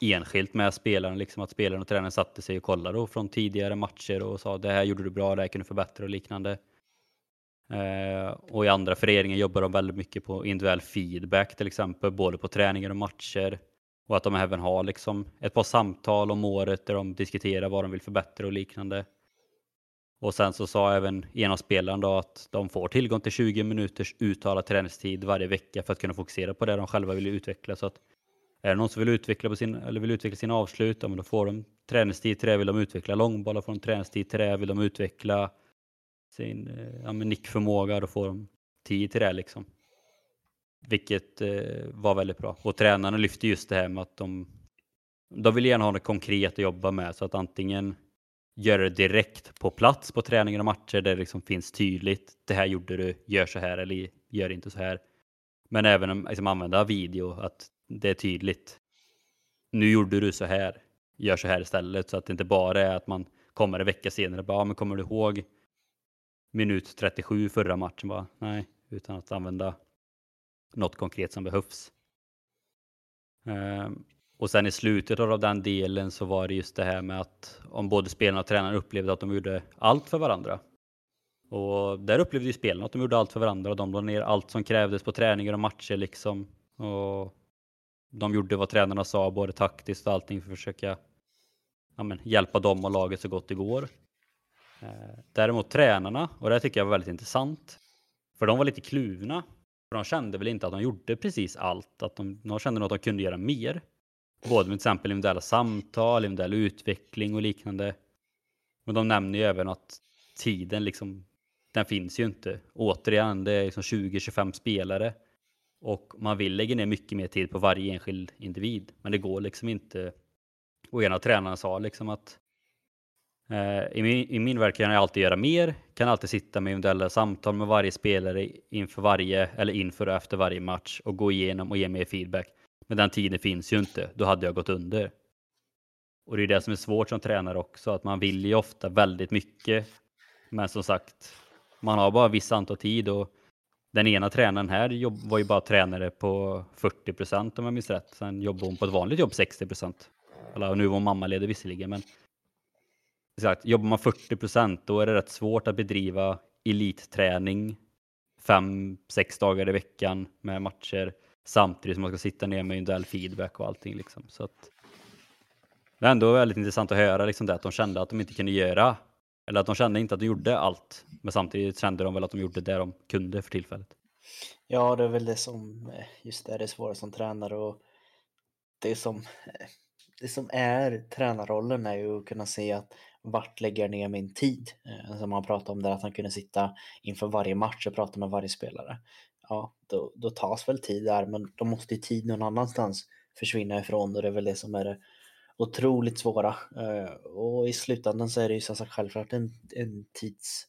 enskilt med spelarna, liksom att spelaren och tränaren satte sig och kollade från tidigare matcher och sa det här gjorde du bra, det här kunde du förbättra och liknande. Eh, och i andra föreningar jobbar de väldigt mycket på individuell feedback till exempel, både på träningar och matcher. Och att de även har liksom ett par samtal om året där de diskuterar vad de vill förbättra och liknande. Och sen så sa även ena spelaren då att de får tillgång till 20 minuters uttalad träningstid varje vecka för att kunna fokusera på det de själva vill utveckla. Så att är det någon som vill utveckla, på sin, eller vill utveckla sina avslut, ja, men då får de träningstid till det. Vill de utveckla långbollar får de träningstid till det. Vill de utveckla sin eh, ja, nickförmåga, då får de tid till det. Liksom. Vilket eh, var väldigt bra. Och tränarna lyfte just det här med att de, de vill gärna ha något konkret att jobba med. Så att antingen göra det direkt på plats på träningar och matcher där det liksom finns tydligt. Det här gjorde du, gör så här eller gör inte så här. Men även liksom, använda video, att det är tydligt. Nu gjorde du så här, gör så här istället. Så att det inte bara är att man kommer en vecka senare och bara, ja, men kommer du ihåg minut 37 förra matchen? Bara, nej, utan att använda något konkret som behövs. Um, och sen i slutet av den delen så var det just det här med att om både spelarna och tränaren upplevde att de gjorde allt för varandra. Och där upplevde ju spelarna att de gjorde allt för varandra och de la ner allt som krävdes på träningar och matcher liksom. Och de gjorde vad tränarna sa, både taktiskt och allting för att försöka ja, men, hjälpa dem och laget så gott det går. Eh, däremot tränarna, och det tycker jag var väldigt intressant, för de var lite kluvna. För de kände väl inte att de gjorde precis allt, att de, de kände nog att de kunde göra mer. Både med till exempel individuella samtal, individuell utveckling och liknande. Men de nämner ju även att tiden liksom, den finns ju inte. Återigen, det är liksom 20-25 spelare. Och man vill lägga ner mycket mer tid på varje enskild individ. Men det går liksom inte. Och en av tränarna sa liksom att eh, i, min, i min värld kan jag alltid göra mer. Kan alltid sitta med individuella samtal med varje spelare inför varje eller inför och efter varje match och gå igenom och ge mer feedback. Men den tiden finns ju inte. Då hade jag gått under. Och det är det som är svårt som tränare också, att man vill ju ofta väldigt mycket. Men som sagt, man har bara viss antal tid och den ena tränaren här var ju bara tränare på 40 procent om jag minns rätt. Sen jobbade hon på ett vanligt jobb 60 procent. Eller nu var hon mammaledig visserligen, men exakt, jobbar man 40 procent då är det rätt svårt att bedriva elitträning fem, sex dagar i veckan med matcher samtidigt som man ska sitta ner med individuell feedback och allting. Liksom. Så att, det är ändå väldigt intressant att höra liksom det, att de kände att de inte kunde göra eller att de kände inte att de gjorde allt, men samtidigt kände de väl att de gjorde det de kunde för tillfället. Ja, det är väl det som eh, just det är det svåra som tränare och det som, eh, det som är tränarrollen är ju att kunna se att vart lägger jag ner min tid? Eh, som man pratade om där, att han kunde sitta inför varje match och prata med varje spelare. Ja, då, då tas väl tid där, men då måste ju tid någon annanstans försvinna ifrån och det är väl det som är det otroligt svåra. Eh, och i slutändan så är det ju som sagt självklart en, en tids,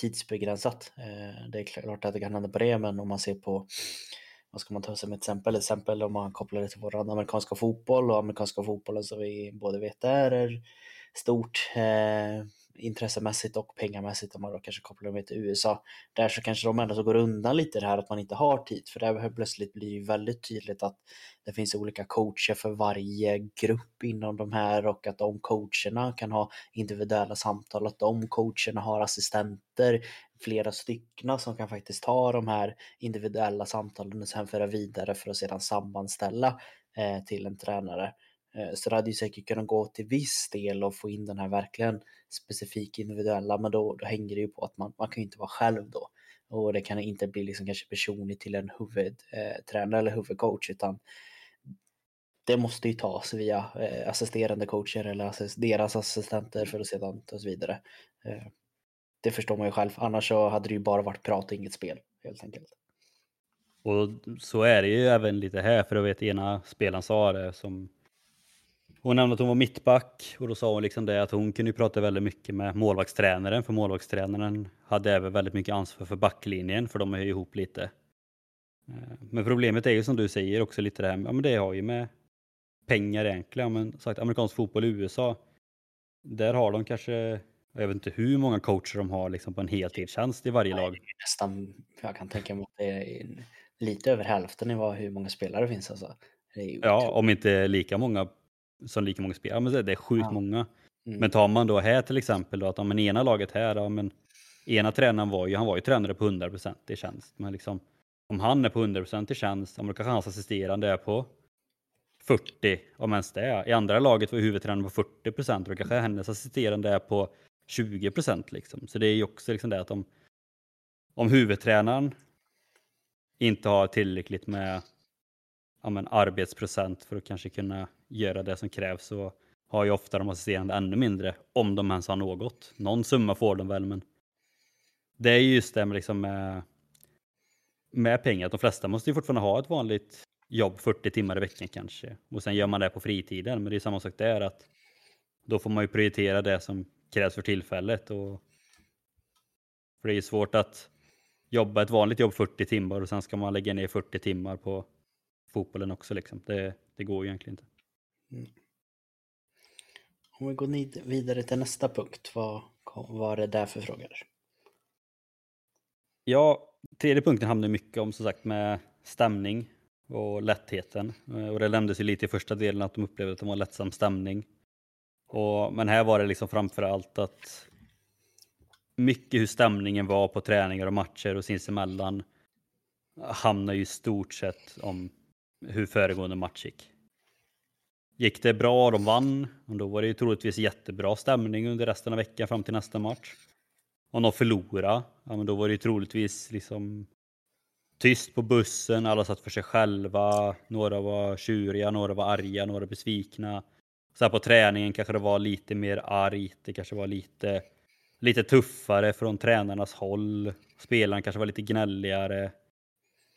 tidsbegränsat. Eh, det är klart att det kan hända på det, men om man ser på vad ska man ta som ett exempel? Ett exempel om man kopplar det till vår amerikanska fotboll och amerikanska fotbollen som vi både vet är stort. Eh, Intressemässigt och pengamässigt om man då kanske kopplar dem till USA. Där så kanske de ändå så går undan lite det här att man inte har tid för där plötsligt blir det väldigt tydligt att det finns olika coacher för varje grupp inom de här och att de coacherna kan ha individuella samtal, att de coacherna har assistenter, flera stycken som kan faktiskt ta de här individuella samtalen och sen föra vidare för att sedan sammanställa eh, till en tränare. Eh, så det hade ju säkert kunnat gå till viss del och få in den här verkligen specifik individuella, men då, då hänger det ju på att man, man kan ju inte vara själv då. Och det kan inte bli liksom kanske personligt till en huvudtränare eller huvudcoach, utan det måste ju tas via eh, assisterande coacher eller deras assistenter för att sedan tas vidare. Eh, det förstår man ju själv, annars så hade det ju bara varit prat och inget spel helt enkelt. Och så är det ju även lite här, för jag vet ena spelaren sa det som hon nämnde att hon var mittback och då sa hon liksom det att hon kunde prata väldigt mycket med målvaktstränaren för målvaktstränaren hade även väldigt mycket ansvar för backlinjen för de är ju ihop lite. Eh, men problemet är ju som du säger också lite det här, ja men det har ju med pengar egentligen, men sagt amerikansk fotboll i USA, där har de kanske, jag vet inte hur många coacher de har liksom på en heltidstjänst i varje lag. Nästan, jag kan tänka mig att det är lite över hälften i vad, hur många spelare finns alltså. ja, om inte lika många som lika många spelare. Men det är sjukt ja. många. Mm. Men tar man då här till exempel då att om ena laget här, ja, men ena tränaren var ju, han var ju tränare på 100% i tjänst. Men liksom, om han är på 100% i tjänst, då kanske hans assisterande är på 40, om ens det är. I andra laget var huvudtränaren på 40%, då kanske hennes assisterande är på 20% liksom. Så det är ju också liksom det att om, om huvudtränaren inte har tillräckligt med ja, men, arbetsprocent för att kanske kunna göra det som krävs så har ju ofta de assisterande ännu mindre om de ens har något. Någon summa får de väl men det är just det med, liksom med, med pengar. De flesta måste ju fortfarande ha ett vanligt jobb 40 timmar i veckan kanske och sen gör man det på fritiden. Men det är samma sak där att då får man ju prioritera det som krävs för tillfället. Och, för det är ju svårt att jobba ett vanligt jobb 40 timmar och sen ska man lägga ner 40 timmar på fotbollen också. Liksom. Det, det går ju egentligen inte. Mm. Om vi går vidare till nästa punkt, vad var det där för frågor? Ja, tredje punkten handlar mycket om som sagt med stämning och lättheten. Eh, och det nämndes ju lite i första delen att de upplevde att det var lättsam stämning. Och, men här var det liksom framför allt att mycket hur stämningen var på träningar och matcher och sinsemellan hamnar ju i stort sett om hur föregående match gick. Gick det bra och de vann, och då var det ju troligtvis jättebra stämning under resten av veckan fram till nästa match. Om de förlorade, ja, men då var det ju troligtvis liksom tyst på bussen, alla satt för sig själva, några var tjuriga, några var arga, några besvikna. Så här på träningen kanske det var lite mer argt, det kanske var lite, lite tuffare från tränarnas håll. Spelarna kanske var lite gnälligare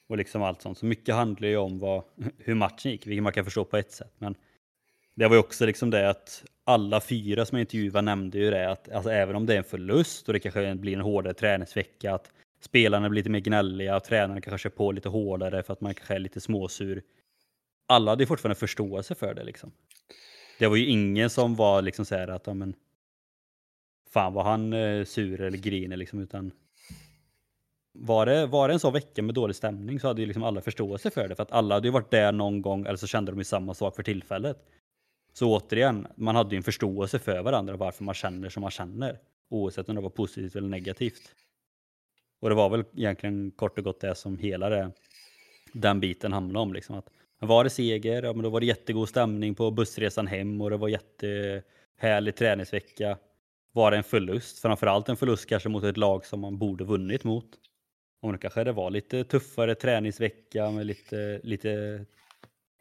och liksom allt sånt. Så mycket handlar ju om vad, hur matchen gick, vilket man kan förstå på ett sätt. Men det var ju också liksom det att alla fyra som jag intervjuade nämnde ju det att alltså, även om det är en förlust och det kanske blir en hårdare träningsvecka, att spelarna blir lite mer gnälliga och tränarna kanske kör på lite hårdare för att man kanske är lite småsur. Alla hade ju fortfarande förståelse för det liksom. Det var ju ingen som var liksom så här att, ja men, fan var han eh, sur eller grinig liksom, utan var det, var det en sån vecka med dålig stämning så hade ju liksom alla förståelse för det, för att alla hade ju varit där någon gång, eller så kände de ju samma sak för tillfället. Så återigen, man hade ju en förståelse för varandra varför man känner som man känner, oavsett om det var positivt eller negativt. Och det var väl egentligen kort och gott det som hela det, den biten handlade om. Liksom. Att var det seger, ja, men då var det jättegod stämning på bussresan hem och det var jättehärlig träningsvecka. Var det en förlust, framförallt en förlust kanske mot ett lag som man borde vunnit mot, och det kanske det var lite tuffare träningsvecka med lite, lite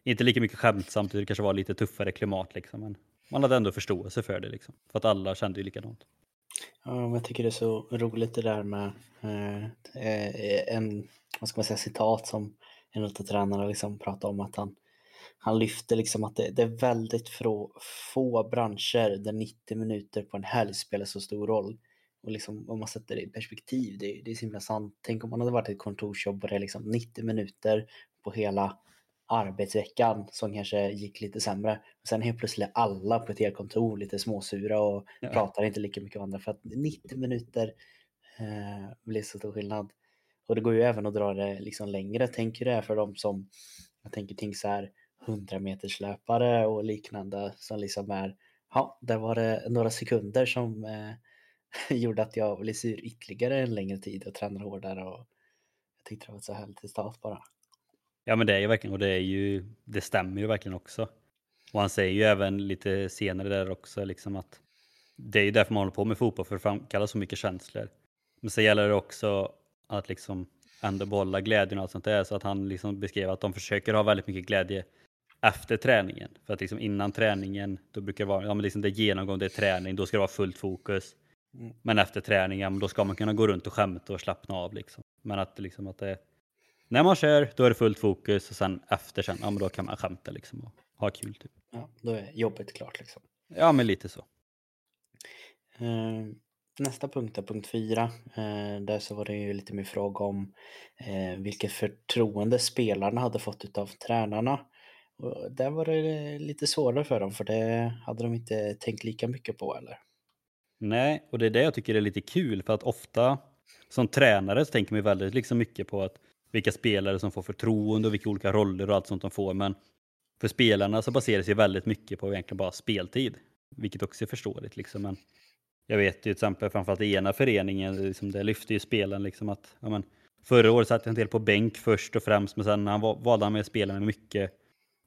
inte lika mycket skämt samtidigt, det kanske var lite tuffare klimat liksom. Men man hade ändå förståelse för det liksom. För att alla kände ju likadant. Ja, jag tycker det är så roligt det där med eh, eh, en, vad ska man säga, citat som en av tränarna liksom pratade om att han han lyfter liksom att det, det är väldigt få, få branscher där 90 minuter på en helg spelar så stor roll. Och liksom, om man sätter det i perspektiv, det, det är så himla sant. Tänk om man hade varit ett kontorsjobb och det är liksom 90 minuter på hela arbetsveckan som kanske gick lite sämre. Och sen helt plötsligt alla på ett helt kontor lite småsura och ja. pratar inte lika mycket om andra för att 90 minuter eh, blir så stor skillnad. Och det går ju även att dra det liksom längre. Tänk det är för de som, jag tänker tänk så här 100 meters löpare och liknande som liksom är, ja, där var det några sekunder som eh, gjorde att jag blev sur ytterligare en längre tid och tränade hårdare och jag tyckte det var så härligt i start bara. Ja men det är ju verkligen, och det är ju, det stämmer ju verkligen också. Och han säger ju även lite senare där också liksom att det är ju därför man håller på med fotboll, för att framkalla så mycket känslor. Men så gäller det också att liksom ändå behålla glädjen och allt sånt där. Så att han liksom beskrev att de försöker ha väldigt mycket glädje efter träningen. För att liksom innan träningen, då brukar det vara, ja men liksom det genomgående är träning, då ska det vara fullt fokus. Mm. Men efter träningen, då ska man kunna gå runt och skämta och slappna av liksom. Men att liksom att det när man kör, då är det fullt fokus och sen efter sen, ja men då kan man skämta liksom och ha kul typ. Ja, då är jobbet klart liksom. Ja, men lite så. Uh, nästa punkt är punkt fyra. Uh, där så var det ju lite mer fråga om uh, vilket förtroende spelarna hade fått av tränarna. Och där var det lite svårare för dem för det hade de inte tänkt lika mycket på eller? Nej, och det är det jag tycker är lite kul för att ofta som tränare så tänker man väldigt liksom mycket på att vilka spelare som får förtroende och vilka olika roller och allt sånt de får. Men för spelarna så baseras det väldigt mycket på egentligen bara speltid, vilket också är förståeligt. Liksom. Men jag vet ju till exempel framförallt i ena föreningen, liksom, det lyfte ju spelaren liksom att ja, men, förra året satt jag en del på bänk först och främst, men sen han valde han med att spela med mycket.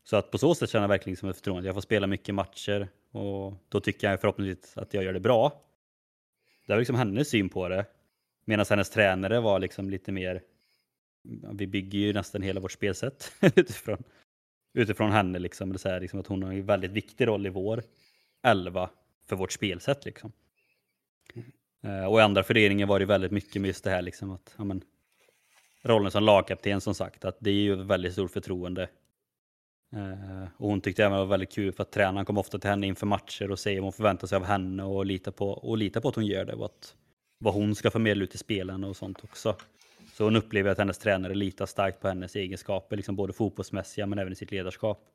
Så att på så sätt känner jag verkligen som ett förtroende. Jag får spela mycket matcher och då tycker jag förhoppningsvis att jag gör det bra. Det var liksom hennes syn på det. Medan hennes tränare var liksom lite mer vi bygger ju nästan hela vårt spelsätt utifrån, utifrån henne. Liksom. Det är liksom att hon har en väldigt viktig roll i vår elva för vårt spelsätt. Liksom. Eh, och i andra föreningen var det väldigt mycket med just det här liksom att ja, men, rollen som lagkapten som sagt, att det är ju väldigt stort förtroende. Eh, och hon tyckte även det var väldigt kul för att tränaren kom ofta till henne inför matcher och säger vad hon förväntar sig av henne och litar på, och litar på att hon gör det och att, vad hon ska förmedla ut till spelarna och sånt också. Så hon upplever att hennes tränare litar starkt på hennes egenskaper, liksom både fotbollsmässiga men även i sitt ledarskap.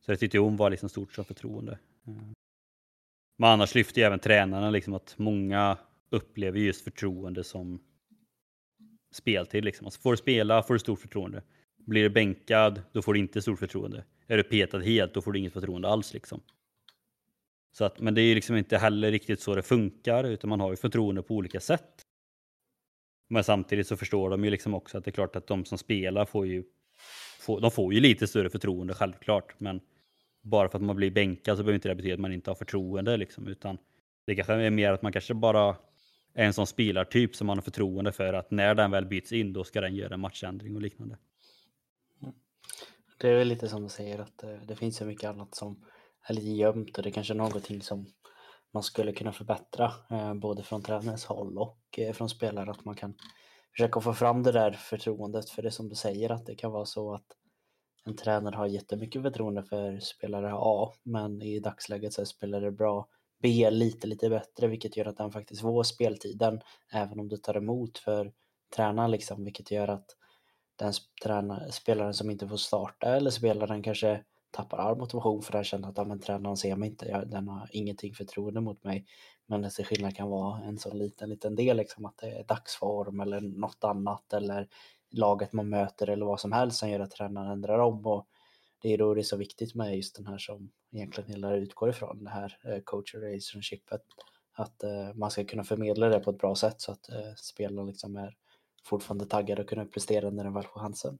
Så det tyckte hon var liksom stort som förtroende. Eh. Men annars lyfter ju även tränarna liksom att många upplever just förtroende som speltid. Liksom. Alltså får du spela får du stort förtroende. Blir du bänkad, då får du inte stort förtroende. Är du petad helt, då får du inget förtroende alls. Liksom. Så att, men det är ju liksom inte heller riktigt så det funkar, utan man har ju förtroende på olika sätt. Men samtidigt så förstår de ju liksom också att det är klart att de som spelar får ju, får, de får ju lite större förtroende självklart. Men bara för att man blir bänkad så behöver inte det betyda att man inte har förtroende liksom, utan det kanske är mer att man kanske bara är en sån spelartyp som man har förtroende för att när den väl byts in då ska den göra en matchändring och liknande. Det är väl lite som du säger att eh, det, finns så mycket annat som är lite gömt och det är kanske är någonting som man skulle kunna förbättra eh, både från tränarens håll och eh, från spelare att man kan försöka få fram det där förtroendet. För det som du säger att det kan vara så att en tränare har jättemycket förtroende för spelare A men i dagsläget så är spelare bra B lite lite bättre vilket gör att den faktiskt får speltiden även om du tar emot för tränaren liksom vilket gör att den tränare, spelaren som inte får starta eller spelaren kanske tappar all motivation för att känner att ja, men, tränaren ser mig inte, jag, den har ingenting förtroende mot mig. Men det skillnad kan vara en sån liten, liten del, liksom, att det är dagsform eller något annat eller laget man möter eller vad som helst som gör att tränaren ändrar om. Och det är då det är så viktigt med just den här som egentligen hela utgår ifrån, det här eh, coach relationshipet. Att eh, man ska kunna förmedla det på ett bra sätt så att eh, spelarna liksom är fortfarande taggade och kunna prestera när den väl får chansen.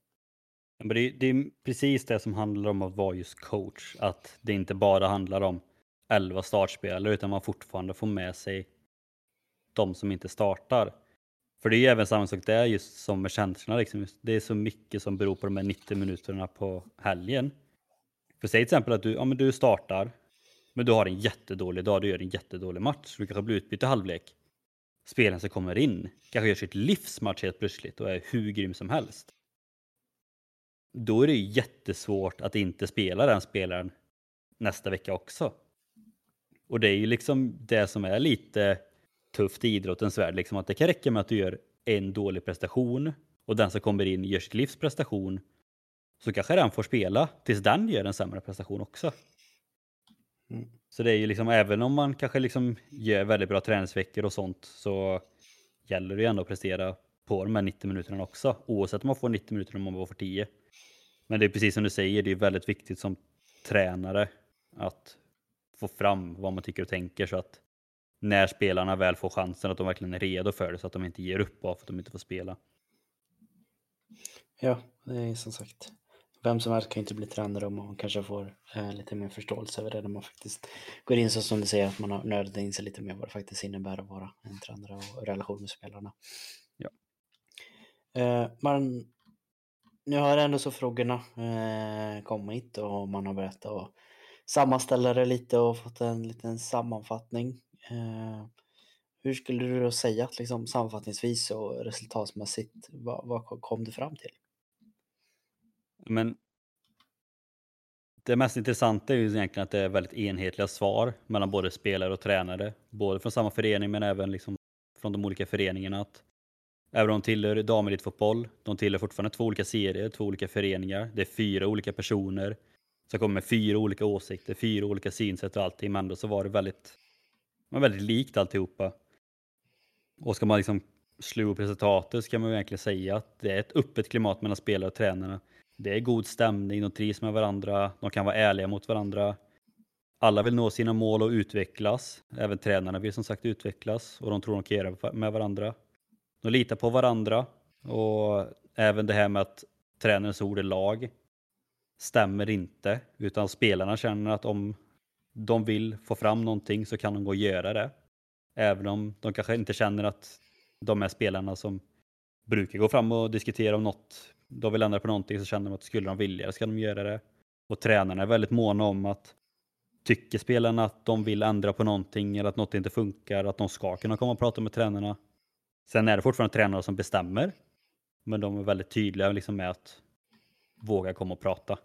Men det, det är precis det som handlar om att vara just coach. Att det inte bara handlar om 11 startspelare utan man fortfarande får med sig de som inte startar. För det är ju även samma sak där just som med känslorna. Liksom. Det är så mycket som beror på de här 90 minuterna på helgen. För säg till exempel att du, ja, men du startar, men du har en jättedålig dag, du gör en jättedålig match, du kanske blir utbytt i halvlek. Spelaren som kommer in kanske gör sitt livsmatch helt plötsligt och är hur grym som helst. då är det ju jättesvårt att inte spela den spelaren nästa vecka också. Och det är ju liksom det som är lite tufft i idrottens värld, liksom att det kan räcka med att du gör en dålig prestation och den som kommer in gör sitt livs prestation så kanske den får spela tills den gör en sämre prestation också. Mm. Så det är ju liksom, även om man kanske liksom gör väldigt bra träningsveckor och sånt så gäller det ju ändå att prestera på de här 90 minuterna också, oavsett om man får 90 minuter eller om man bara får 10. Men det är precis som du säger, det är väldigt viktigt som tränare att få fram vad man tycker och tänker så att när spelarna väl får chansen att de verkligen är redo för det så att de inte ger upp bara för att de inte får spela. Ja, det är som sagt. Vem som helst kan inte bli tränare om man kanske får eh, lite mer förståelse över det när man faktiskt går in så som du säger att man har nördat in sig lite mer vad det faktiskt innebär att vara en tränare och relation med spelarna. Ja. Eh, man, nu har ändå så frågorna eh, kommit och man har börjat att sammanställa det lite och fått en liten sammanfattning. Eh, hur skulle du då säga att liksom sammanfattningsvis och resultatmässigt, vad, vad kom du fram till? Men det mest intressanta är ju egentligen att det är väldigt enhetliga svar mellan både spelare och tränare. Både från samma förening men även liksom från de olika föreningarna. Att även om de tillhör damelitfotboll, de tillhör fortfarande två olika serier, två olika föreningar. Det är fyra olika personer som kommer med fyra olika åsikter, fyra olika synsätt och allting. Men ändå så var det väldigt, väldigt likt alltihopa. Och ska man liksom slå upp resultatet så kan man ju egentligen säga att det är ett öppet klimat mellan spelare och tränarna. Det är god stämning, de trivs med varandra, de kan vara ärliga mot varandra. Alla vill nå sina mål och utvecklas. Även tränarna vill som sagt utvecklas och de tror de kan göra med varandra. De litar på varandra och även det här med att tränarens ord är lag stämmer inte, utan spelarna känner att om de vill få fram någonting så kan de gå och göra det. Även om de kanske inte känner att de är spelarna som brukar gå fram och diskutera om något de vill ändra på någonting så känner de att skulle de vilja så kan de göra det. Och tränarna är väldigt måna om att tycker spelarna att de vill ändra på någonting eller att något inte funkar, att de ska kunna komma och prata med tränarna. Sen är det fortfarande tränare som bestämmer, men de är väldigt tydliga liksom med att våga komma och prata.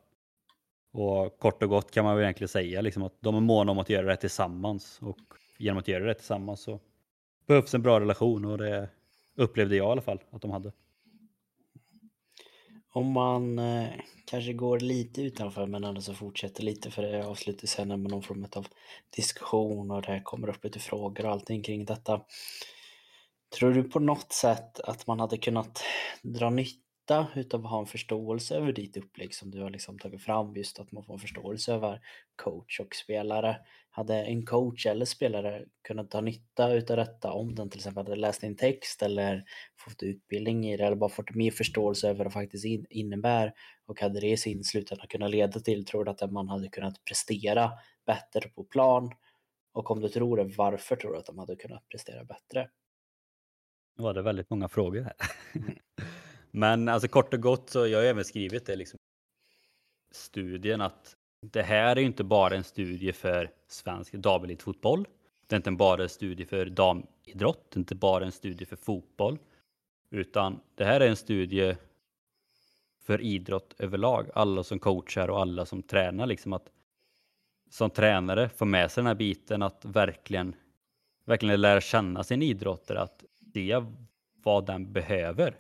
Och kort och gott kan man väl egentligen säga liksom att de är måna om att göra det tillsammans och genom att göra det tillsammans så behövs en bra relation och det upplevde jag i alla fall att de hade. Om man eh, kanske går lite utanför men ändå så fortsätter lite för det avslutar sen med någon form av diskussion och det kommer upp lite frågor och allting kring detta. Tror du på något sätt att man hade kunnat dra nytta nytta utav att ha en förståelse över ditt upplägg som du har liksom tagit fram, just att man får en förståelse över coach och spelare. Hade en coach eller spelare kunnat ta nytta utav detta om den till exempel hade läst en text eller fått utbildning i det eller bara fått mer förståelse över vad det faktiskt innebär och hade det i sin slutända kunnat leda till, tror du att man hade kunnat prestera bättre på plan? Och om du tror det, varför tror du att de hade kunnat prestera bättre? Nu var det väldigt många frågor här. Men alltså kort och gott så jag har även skrivit det liksom studien att det här är inte bara en studie för svensk damelitfotboll. Det är inte bara en studie för damidrott, det är inte bara en studie för fotboll, utan det här är en studie för idrott överlag. Alla som coachar och alla som tränar liksom att som tränare få med sig den här biten att verkligen, verkligen lära känna sin idrottare, att se vad den behöver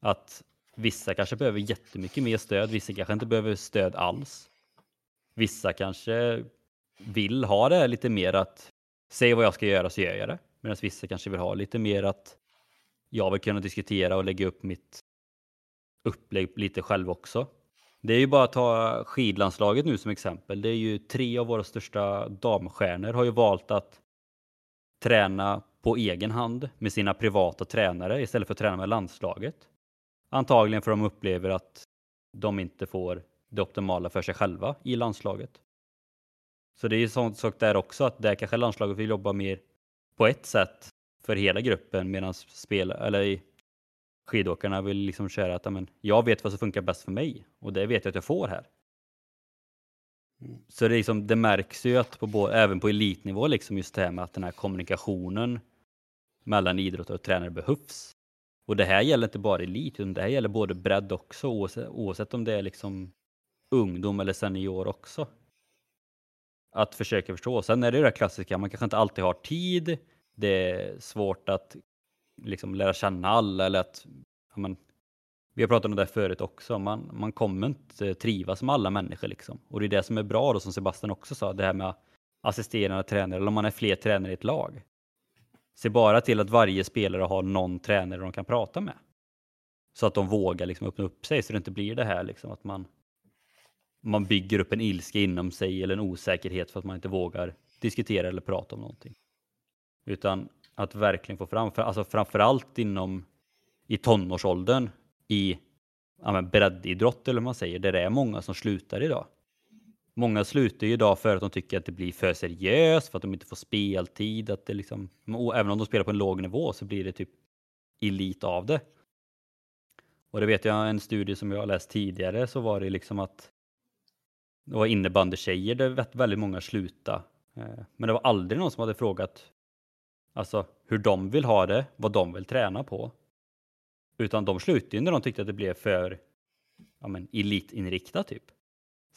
att vissa kanske behöver jättemycket mer stöd, vissa kanske inte behöver stöd alls. Vissa kanske vill ha det lite mer att säg vad jag ska göra så gör jag det. Medan vissa kanske vill ha lite mer att jag vill kunna diskutera och lägga upp mitt upplägg lite själv också. Det är ju bara att ta skidlandslaget nu som exempel. Det är ju tre av våra största damstjärnor har ju valt att träna på egen hand med sina privata tränare istället för att träna med landslaget. Antagligen för de upplever att de inte får det optimala för sig själva i landslaget. Så det är ju sånt sak där också att där kanske landslaget vill jobba mer på ett sätt för hela gruppen medan spel eller skidåkarna vill liksom köra att men, jag vet vad som funkar bäst för mig och det vet jag att jag får här. Mm. Så det, liksom, det märks ju att på, även på elitnivå liksom just det här med att den här kommunikationen mellan idrottare och tränare behövs. Och det här gäller inte bara elit, utan det här gäller både bredd också, oavsett, oavsett om det är liksom ungdom eller senior också. Att försöka förstå. Sen är det ju det klassiska, man kanske inte alltid har tid. Det är svårt att liksom lära känna alla eller att, ja, men, vi har pratat om det där förut också, man, man kommer inte trivas med alla människor liksom. Och det är det som är bra då, som Sebastian också sa, det här med assisterande tränare, eller om man är fler tränare i ett lag. Se bara till att varje spelare har någon tränare de kan prata med. Så att de vågar liksom öppna upp sig, så det inte blir det här liksom att man, man bygger upp en ilska inom sig eller en osäkerhet för att man inte vågar diskutera eller prata om någonting. Utan att verkligen få fram, alltså framförallt inom i tonårsåldern i ja, men breddidrott eller vad man säger, där det är många som slutar idag. Många slutar ju idag för att de tycker att det blir för seriöst, för att de inte får speltid. Att det liksom, även om de spelar på en låg nivå så blir det typ elit av det. Och det vet jag en studie som jag har läst tidigare så var det liksom att det var innebandytjejer där väldigt många slutade. Eh, men det var aldrig någon som hade frågat alltså hur de vill ha det, vad de vill träna på. Utan de slutade ju när de tyckte att det blev för ja, men, elitinriktat typ.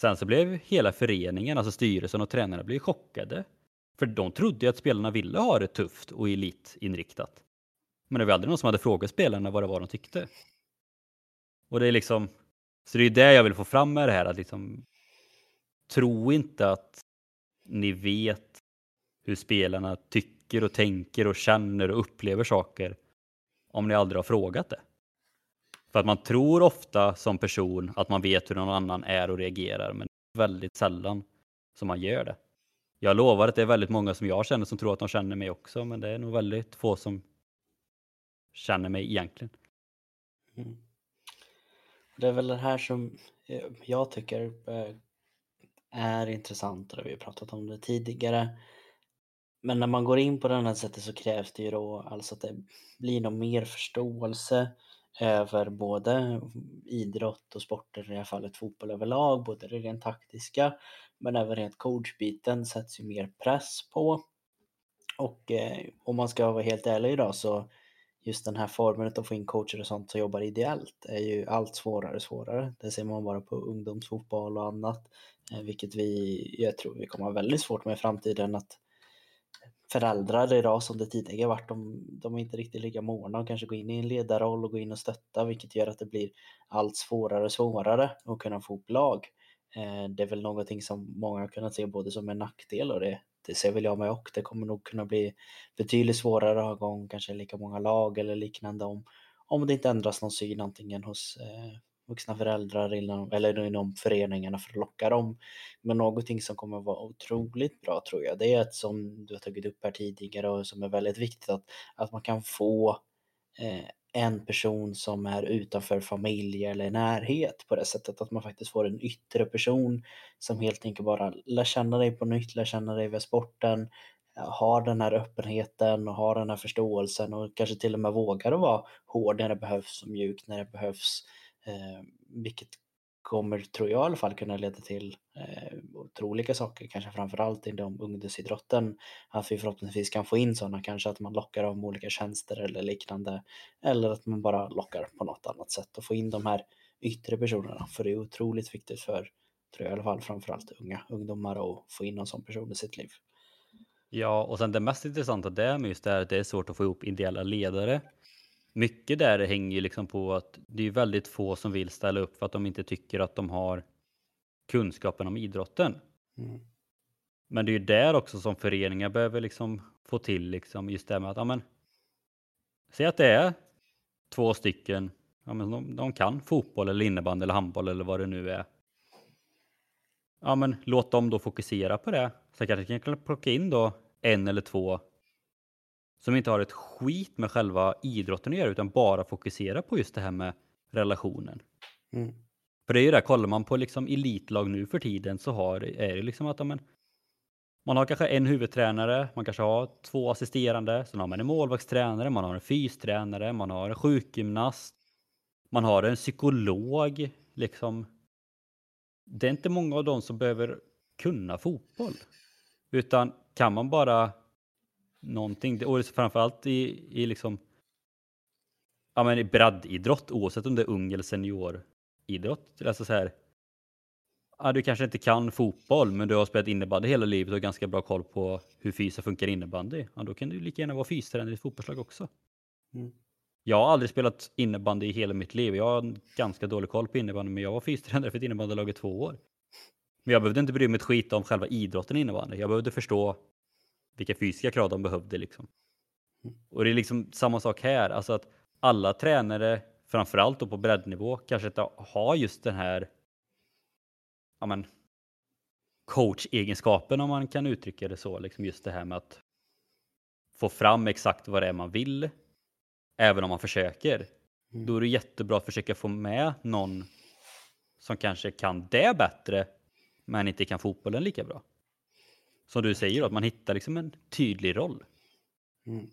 Sen så blev hela föreningen, alltså styrelsen och tränarna, blev chockade. För de trodde ju att spelarna ville ha det tufft och elitinriktat. Men det var aldrig någon som hade frågat spelarna vad det var de tyckte. Och det är liksom, så det är det jag vill få fram med det här, att liksom tro inte att ni vet hur spelarna tycker och tänker och känner och upplever saker om ni aldrig har frågat det. För att man tror ofta som person att man vet hur någon annan är och reagerar, men väldigt sällan som man gör det. Jag lovar att det är väldigt många som jag känner som tror att de känner mig också, men det är nog väldigt få som känner mig egentligen. Mm. Det är väl det här som eh, jag tycker eh, är intressant, och vi har pratat om det tidigare. Men när man går in på det här sättet så krävs det ju då alltså att det blir någon mer förståelse över både idrott och sporter, i det här fallet fotboll överlag, både det rent taktiska men även rent coachbiten sätts ju mer press på. Och eh, om man ska vara helt ärlig idag så just den här formen att få in coacher och sånt som jobbar ideellt är ju allt svårare och svårare. Det ser man bara på ungdomsfotboll och annat, eh, vilket vi, jag tror vi kommer ha väldigt svårt med i framtiden att föräldrar idag som det tidigare varit, de, de är inte riktigt lika måna och kanske gå in i en ledarroll och gå in och stötta vilket gör att det blir allt svårare och svårare att kunna få upp lag. Eh, det är väl någonting som många har kunnat se både som en nackdel och det, det ser väl jag med och det kommer nog kunna bli betydligt svårare att ha igång kanske lika många lag eller liknande om, om det inte ändras någon syn antingen hos eh, vuxna föräldrar inom, eller inom föreningarna för att locka dem. Men någonting som kommer vara otroligt bra tror jag, det är att som du har tagit upp här tidigare och som är väldigt viktigt att, att man kan få eh, en person som är utanför familj eller närhet på det sättet att man faktiskt får en yttre person som helt enkelt bara lär känna dig på nytt, lär känna dig via sporten, eh, har den här öppenheten och har den här förståelsen och kanske till och med vågar att vara hård när det behövs och mjuk när det behövs. Eh, vilket kommer, tror jag i alla fall, kunna leda till eh, otroliga saker, kanske framförallt inom ungdomsidrotten. Att vi förhoppningsvis kan få in sådana, kanske att man lockar av olika tjänster eller liknande. Eller att man bara lockar på något annat sätt och få in de här yttre personerna. För det är otroligt viktigt för, tror jag i alla fall, framförallt unga ungdomar att få in någon sån person i sitt liv. Ja, och sen det mest intressanta där med just det här att det är svårt att få ihop ideella ledare mycket där hänger ju liksom på att det är väldigt få som vill ställa upp för att de inte tycker att de har kunskapen om idrotten. Mm. Men det är ju där också som föreningar behöver liksom få till liksom just det med att, ja men, säg att det är två stycken, ja men de, de kan fotboll eller innebandy eller handboll eller vad det nu är. Ja men låt dem då fokusera på det. Så kanske kan plocka in då en eller två som inte har ett skit med själva idrotten att göra utan bara fokuserar på just det här med relationen. Mm. För det är ju det, kollar man på liksom elitlag nu för tiden så har, är det liksom att man, man har kanske en huvudtränare, man kanske har två assisterande, sen har man en målvaktstränare, man har en fystränare, man har en sjukgymnast, man har en psykolog. Liksom. Det är inte många av dem som behöver kunna fotboll. Utan kan man bara någonting. Och framförallt i, i liksom ja, men i breddidrott, oavsett om det är ung eller senioridrott. Alltså så här, ja, du kanske inte kan fotboll, men du har spelat innebandy hela livet och har ganska bra koll på hur fysa funkar innebandy. Ja, då kan du lika gärna vara fystränare i ett fotbollslag också. Mm. Jag har aldrig spelat innebandy i hela mitt liv. Jag har ganska dålig koll på innebandy, men jag var fystränare för ett innebandylag i två år. Men jag behövde inte bry mig ett skit om själva idrotten innebandy. Jag behövde förstå vilka fysiska krav de behövde liksom. Mm. Och det är liksom samma sak här, alltså att alla tränare, framförallt då på breddnivå, kanske inte har just den här ja, men, coach-egenskapen om man kan uttrycka det så, liksom just det här med att få fram exakt vad det är man vill, även om man försöker. Mm. Då är det jättebra att försöka få med någon som kanske kan det bättre, men inte kan fotbollen lika bra. Som du säger, att man hittar liksom en tydlig roll. Mm.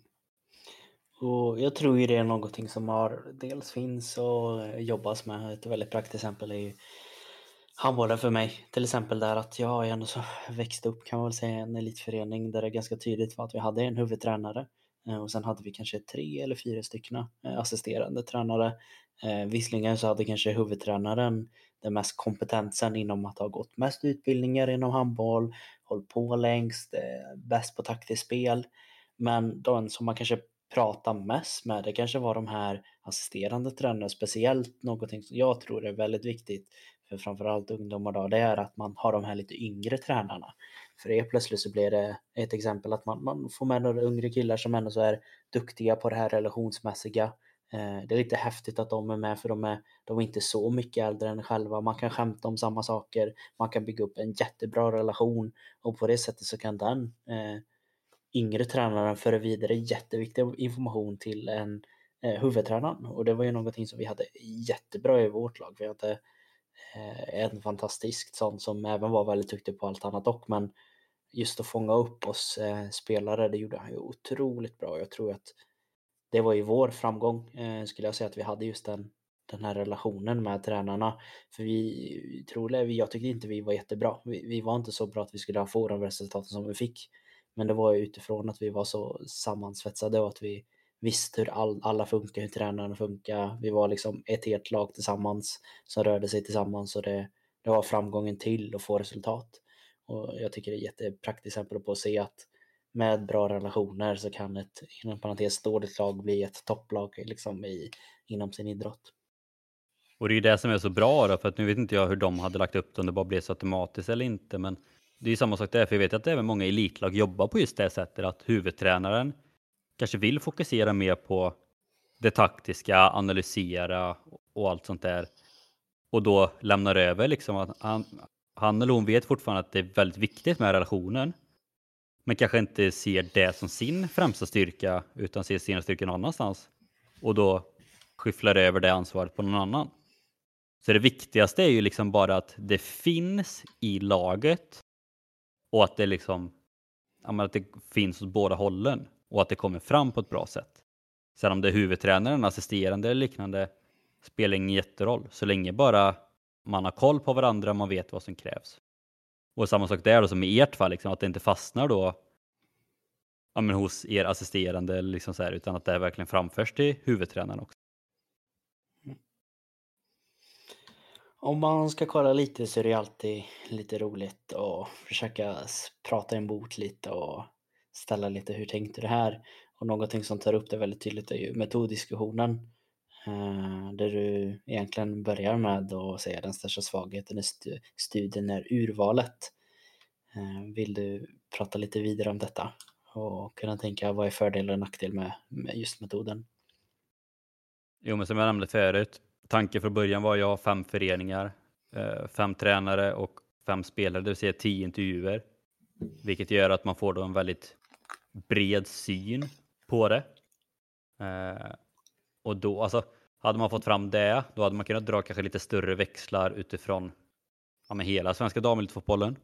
Och jag tror ju det är någonting som har dels finns och jobbas med. Ett väldigt praktiskt exempel är ju handbollen för mig. Till exempel där att jag ändå så växte upp kan man väl säga en elitförening där det ganska tydligt var att vi hade en huvudtränare eh, och sen hade vi kanske tre eller fyra stycken eh, assisterande tränare. Eh, visserligen så hade kanske huvudtränaren den mest kompetensen inom att ha gått mest utbildningar inom handboll, hållit på längst, eh, bäst på taktiskt spel. Men de som man kanske pratar mest med, det kanske var de här assisterande tränarna, speciellt någonting som jag tror är väldigt viktigt för framförallt ungdomar då, det är att man har de här lite yngre tränarna. För det plötsligt så blir det ett exempel att man, man får med några yngre killar som ändå så är duktiga på det här relationsmässiga. Eh, det är lite häftigt att de är med för de är, de är inte så mycket äldre än själva. Man kan skämta om samma saker. Man kan bygga upp en jättebra relation och på det sättet så kan den eh, yngre tränaren föra vidare jätteviktig information till en eh, huvudtränaren. Och det var ju någonting som vi hade jättebra i vårt lag. Vi hade Eh, en fantastisk sån som även var väldigt duktig på allt annat dock, men just att fånga upp oss eh, spelare, det gjorde han ju otroligt bra. Jag tror att det var ju vår framgång, eh, skulle jag säga, att vi hade just den, den här relationen med tränarna. För vi, troligen, jag tyckte inte vi var jättebra. Vi, vi var inte så bra att vi skulle få de resultaten som vi fick. Men det var ju utifrån att vi var så sammansvetsade och att vi visste hur all, alla funkar, hur tränarna funkar. Vi var liksom ett helt lag tillsammans som rörde sig tillsammans och det, det var framgången till att få resultat. Och jag tycker det är ett jättepraktiskt exempel på att se att med bra relationer så kan ett inom parentes dåligt lag bli ett topplag liksom i, inom sin idrott. Och det är ju det som är så bra då, för att nu vet inte jag hur de hade lagt upp det, om det bara blev så automatiskt eller inte, men det är ju samma sak där, för jag vet att även många elitlag jobbar på just det sättet, att huvudtränaren kanske vill fokusera mer på det taktiska, analysera och allt sånt där. Och då lämnar över liksom att han, han eller hon vet fortfarande att det är väldigt viktigt med relationen. Men kanske inte ser det som sin främsta styrka utan ser sina styrkor någon annanstans. Och då skyfflar över det ansvaret på någon annan. Så det viktigaste är ju liksom bara att det finns i laget och att det liksom att det finns åt båda hållen och att det kommer fram på ett bra sätt. Sen om det är huvudtränaren, assisterande eller liknande spelar ingen jätteroll så länge bara man har koll på varandra och man vet vad som krävs. Och samma sak där då som i ert fall, liksom, att det inte fastnar då ja, men hos er assisterande liksom så här, utan att det verkligen framförs till huvudtränaren också. Om man ska kolla lite så är det alltid lite roligt att försöka prata emot lite och ställa lite hur tänkte du här? Och någonting som tar upp det väldigt tydligt är ju metoddiskussionen. Eh, där du egentligen börjar med att säga den största svagheten i studien är urvalet. Eh, vill du prata lite vidare om detta och kunna tänka vad är fördel och nackdel med, med just metoden? Jo, men som jag nämnde förut, tanken från början var att jag har fem föreningar, eh, fem tränare och fem spelare, det vill säga tio intervjuer. Vilket gör att man får då en väldigt bred syn på det. Eh, och då, alltså, hade man fått fram det, då hade man kunnat dra kanske lite större växlar utifrån ja, med hela svenska damelitfotbollen.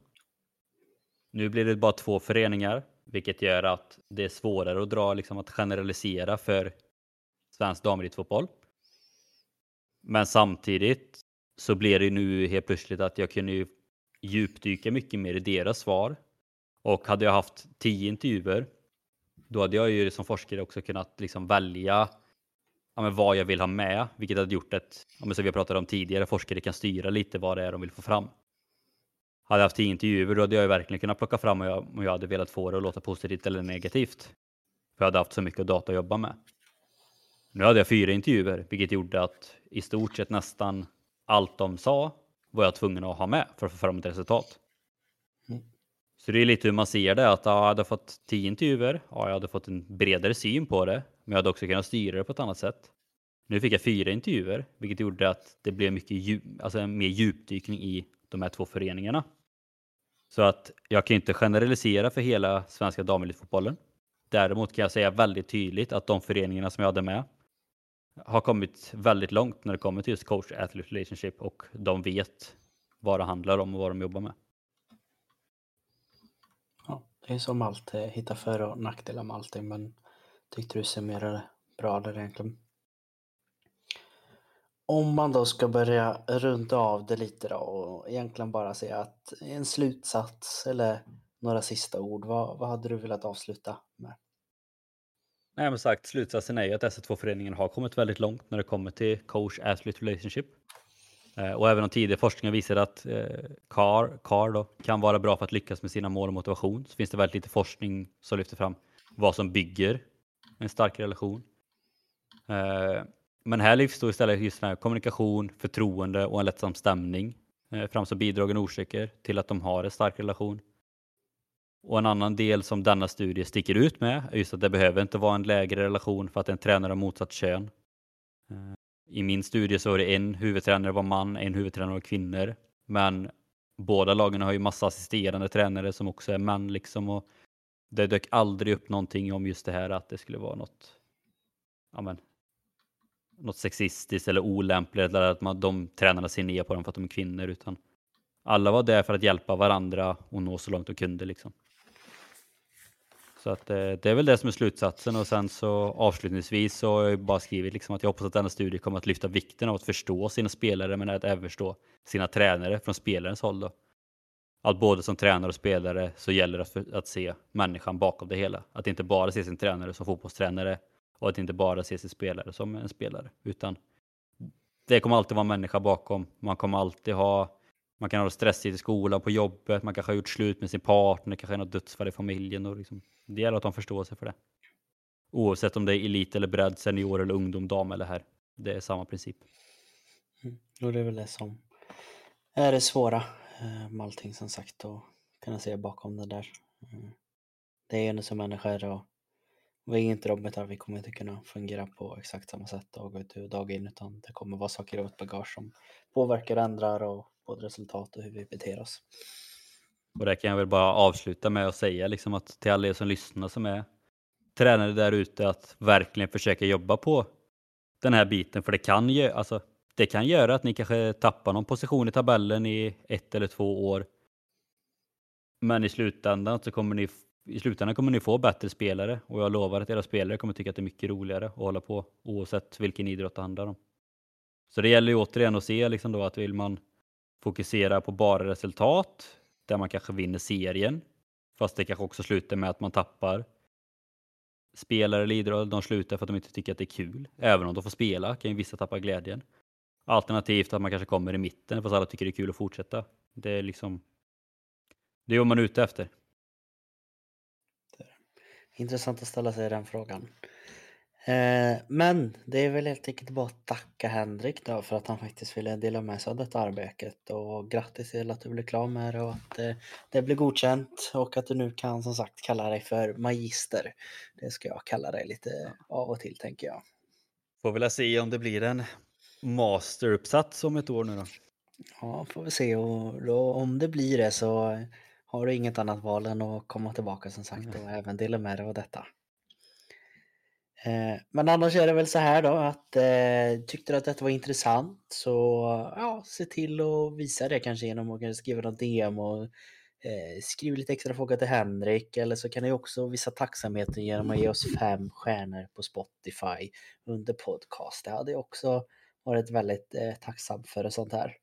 Nu blir det bara två föreningar, vilket gör att det är svårare att dra, liksom att generalisera för svensk damelitfotboll. Men samtidigt så blir det nu helt plötsligt att jag kunde ju djupdyka mycket mer i deras svar. Och hade jag haft tio intervjuer då hade jag ju som forskare också kunnat liksom välja ja, men vad jag vill ha med, vilket hade gjort att, ja, som vi har pratat om tidigare, forskare kan styra lite vad det är de vill få fram. Hade jag haft tio intervjuer, då hade jag ju verkligen kunnat plocka fram om jag, om jag hade velat få det att låta positivt eller negativt. För jag hade haft så mycket data att jobba med. Nu hade jag fyra intervjuer, vilket gjorde att i stort sett nästan allt de sa var jag tvungen att ha med för att få fram ett resultat. Mm. Så det är lite hur man ser det, att ja, jag hade fått tio intervjuer, ja, jag hade fått en bredare syn på det, men jag hade också kunnat styra det på ett annat sätt. Nu fick jag fyra intervjuer, vilket gjorde att det blev mycket djup, alltså en mer djupdykning i de här två föreningarna. Så att jag kan inte generalisera för hela svenska damelitfotbollen. Däremot kan jag säga väldigt tydligt att de föreningarna som jag hade med har kommit väldigt långt när det kommer till just coach athlete relationship och de vet vad det handlar om och vad de jobbar med. Ja, det är som allt, eh, hitta för och nackdelar med allting men tyckte du summerade bra där egentligen. Om man då ska börja runda av det lite då och egentligen bara säga att en slutsats eller några sista ord, vad, vad hade du velat avsluta med? Nej, men sagt, slutsatsen är ju att dessa två föreningar har kommit väldigt långt när det kommer till coach athlete relationship. Eh, och även om tidigare forskning visar att eh, CAR, CAR då, kan vara bra för att lyckas med sina mål och motivation så finns det väldigt lite forskning som lyfter fram vad som bygger en stark relation. Eh, men här lyfts då istället just den här kommunikation, förtroende och en lättsam stämning eh, fram som bidragande orsaker till att de har en stark relation. Och en annan del som denna studie sticker ut med är just att det behöver inte vara en lägre relation för att en tränare har motsatt kön. Eh, I min studie så var det en huvudtränare var man, en huvudtränare var kvinnor. Men båda lagen har ju massa assisterande tränare som också är män liksom. Och det dök aldrig upp någonting om just det här att det skulle vara något, ja men, något sexistiskt eller olämpligt eller att man, de tränarna ser ner på dem för att de är kvinnor utan alla var där för att hjälpa varandra och nå så långt de kunde liksom. Så att eh, det är väl det som är slutsatsen och sen så avslutningsvis så har jag bara skrivit liksom att jag hoppas att denna studie kommer att lyfta vikten av att förstå sina spelare men att även förstå sina tränare från spelarens håll då. Att både som tränare och spelare så gäller det att, att se människan bakom det hela. Att inte bara se sin tränare som fotbollstränare och att inte bara se sin spelare som en spelare utan det kommer alltid vara en människa bakom. Man kommer alltid ha man kan ha det stressigt i skolan, på jobbet, man kanske har gjort slut med sin partner, kanske något dödsfall i familjen. Och liksom, det gäller att de förstår sig för det. Oavsett om det är elit eller bredd, senior eller ungdom, dam eller herr. Det är samma princip. Mm. Och det är väl det som är det svåra Eh, med allting som sagt och kunna se bakom det där. Eh, det är ju ändå som människor och vi är inte robotar, vi kommer inte kunna fungera på exakt samma sätt dag ut och dag in utan det kommer vara saker i vårt bagage som påverkar och ändrar och både resultat och hur vi beter oss. Och det kan jag väl bara avsluta med att säga liksom att till alla er som lyssnar som är tränare där ute att verkligen försöka jobba på den här biten för det kan ju, alltså det kan göra att ni kanske tappar någon position i tabellen i ett eller två år. Men i slutändan så kommer ni i slutändan kommer ni få bättre spelare och jag lovar att era spelare kommer tycka att det är mycket roligare att hålla på oavsett vilken idrott det handlar om. Så det gäller ju återigen att se liksom då att vill man fokusera på bara resultat där man kanske vinner serien fast det kanske också slutar med att man tappar spelare eller idrott, de slutar för att de inte tycker att det är kul. Även om de får spela kan ju vissa tappa glädjen. Alternativt att man kanske kommer i mitten fast alla tycker det är kul att fortsätta. Det är liksom det är vad man är ute efter. Intressant att ställa sig den frågan. Eh, men det är väl helt enkelt bara att tacka Henrik då för att han faktiskt ville dela med sig av detta arbetet och grattis till att du blev klar med det och att eh, det blev godkänt och att du nu kan som sagt kalla dig för magister. Det ska jag kalla dig lite av och till tänker jag. Får väl se om det blir en masteruppsats om ett år nu då. Ja, får vi se och då, om det blir det så har du inget annat val än att komma tillbaka som sagt och även dela med dig av detta. Eh, men annars är det väl så här då att eh, tyckte du att detta var intressant så ja, se till att visa det kanske genom att skriva något DM och eh, skriv lite extra frågor till Henrik eller så kan ni också visa tacksamheten genom att ge oss fem stjärnor på Spotify under podcast. Det hade också varit väldigt eh, tacksam för och sånt här.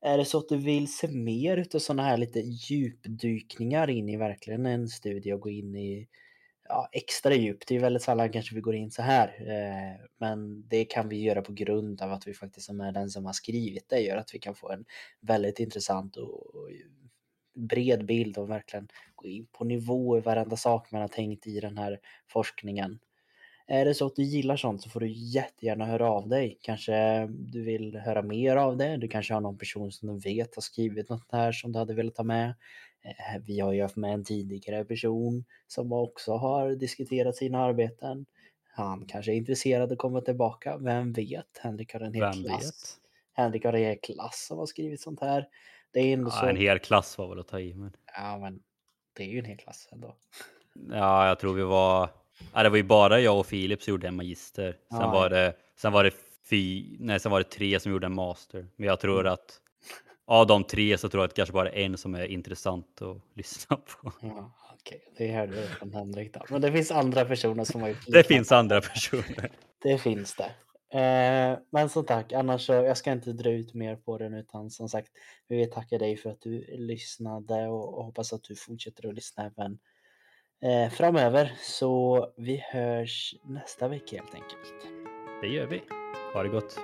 Är det så att du vill se mer utav sådana här lite djupdykningar in i verkligen en studie och gå in i ja, extra djupt. Det är väldigt sällan kanske vi går in så här. Eh, men det kan vi göra på grund av att vi faktiskt är med den som har skrivit det. gör att vi kan få en väldigt intressant och bred bild och verkligen gå in på nivå i varenda sak man har tänkt i den här forskningen. Är det så att du gillar sånt så får du jättegärna höra av dig. Kanske du vill höra mer av det. Du kanske har någon person som du vet har skrivit något här som du hade velat ta med. Eh, vi har ju haft med en tidigare person som också har diskuterat sina arbeten. Han kanske är intresserad att komma tillbaka. Vem vet? Henrik har en hel Vem klass. vet? Henrik har en hel klass som har skrivit sånt här. Det är ändå Ja, så. en hel klass var väl att ta i. Men... Ja, men det är ju en hel klass ändå. Ja, jag tror vi var... Ja, det var ju bara jag och Filip som gjorde en magister. Sen Ja. var det, sen var det fy... Nej, sen var det tre som gjorde en master. Men jag tror Mm. att av de tre så tror jag att kanske bara en som är intressant att lyssna på. Ja, okej. Det hörde du från Henrik då. Men det finns andra personer som har gjort Det finns andra personer. Det finns det. Eh, men som tack, annars så jag ska inte dra ut mer på den utan som sagt, vi vill tacka dig för att du lyssnade och, och hoppas att du fortsätter att lyssna även eh, framöver. Så vi hörs nästa vecka helt enkelt. Det gör vi. Ha det gott.